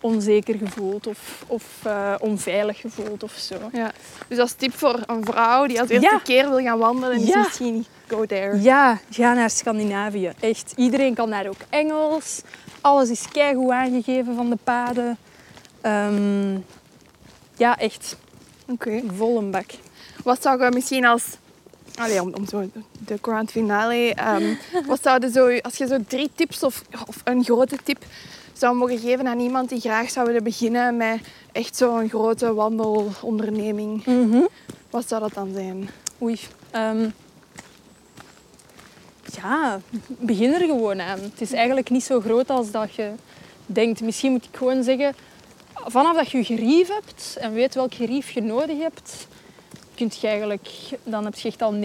onzeker gevoeld of, of eh, onveilig gevoeld of zo. Ja. Dus als tip voor een vrouw die als eerste Ja. keer wil gaan wandelen, is Ja. misschien go there. Ja, ga naar Scandinavië. Echt. Iedereen kan daar ook Engels. Alles is keigoed aangegeven van de paden. Ehm, ja, echt. Oké. Vol een bak. Wat zou je misschien als... Allee, om, om zo de grand finale... ehm, wat zouden zo... Als je zo drie tips of, of een grote tip zou mogen geven aan iemand die graag zou willen beginnen met echt zo'n grote wandelonderneming, wat zou dat dan zijn? Oei. Ehm, ja, begin er gewoon aan. Het is eigenlijk niet zo groot als dat je denkt. Misschien moet ik gewoon zeggen, vanaf dat je gerief hebt en weet welk gerief je nodig hebt, kunt je eigenlijk, dan heb je echt al 90%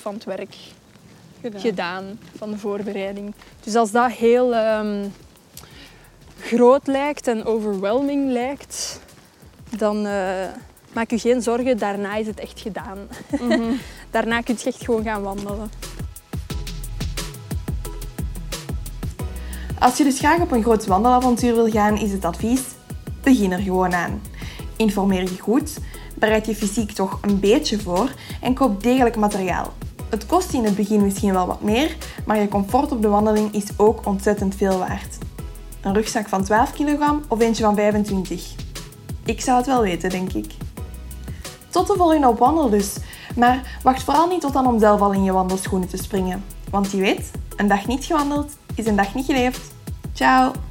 van het werk Gedaan. gedaan van de voorbereiding. Dus als dat heel ehm, groot lijkt en overwhelming lijkt, dan eh, maak je geen zorgen. Daarna is het echt gedaan. Mhm. Daarna kun je echt gewoon gaan wandelen. Als je dus graag op een groot wandelavontuur wil gaan, is het advies: begin er gewoon aan. Informeer je goed, bereid je fysiek toch een beetje voor en koop degelijk materiaal. Het kost in het begin misschien wel wat meer, maar je comfort op de wandeling is ook ontzettend veel waard. Een rugzak van 12 kilogram of eentje van 25? Ik zou het wel weten, denk ik. Tot de volgende op wandel dus. Maar wacht vooral niet tot dan om zelf al in je wandelschoenen te springen. Want je weet, een dag niet gewandeld is een dag niet geleefd. Ciao!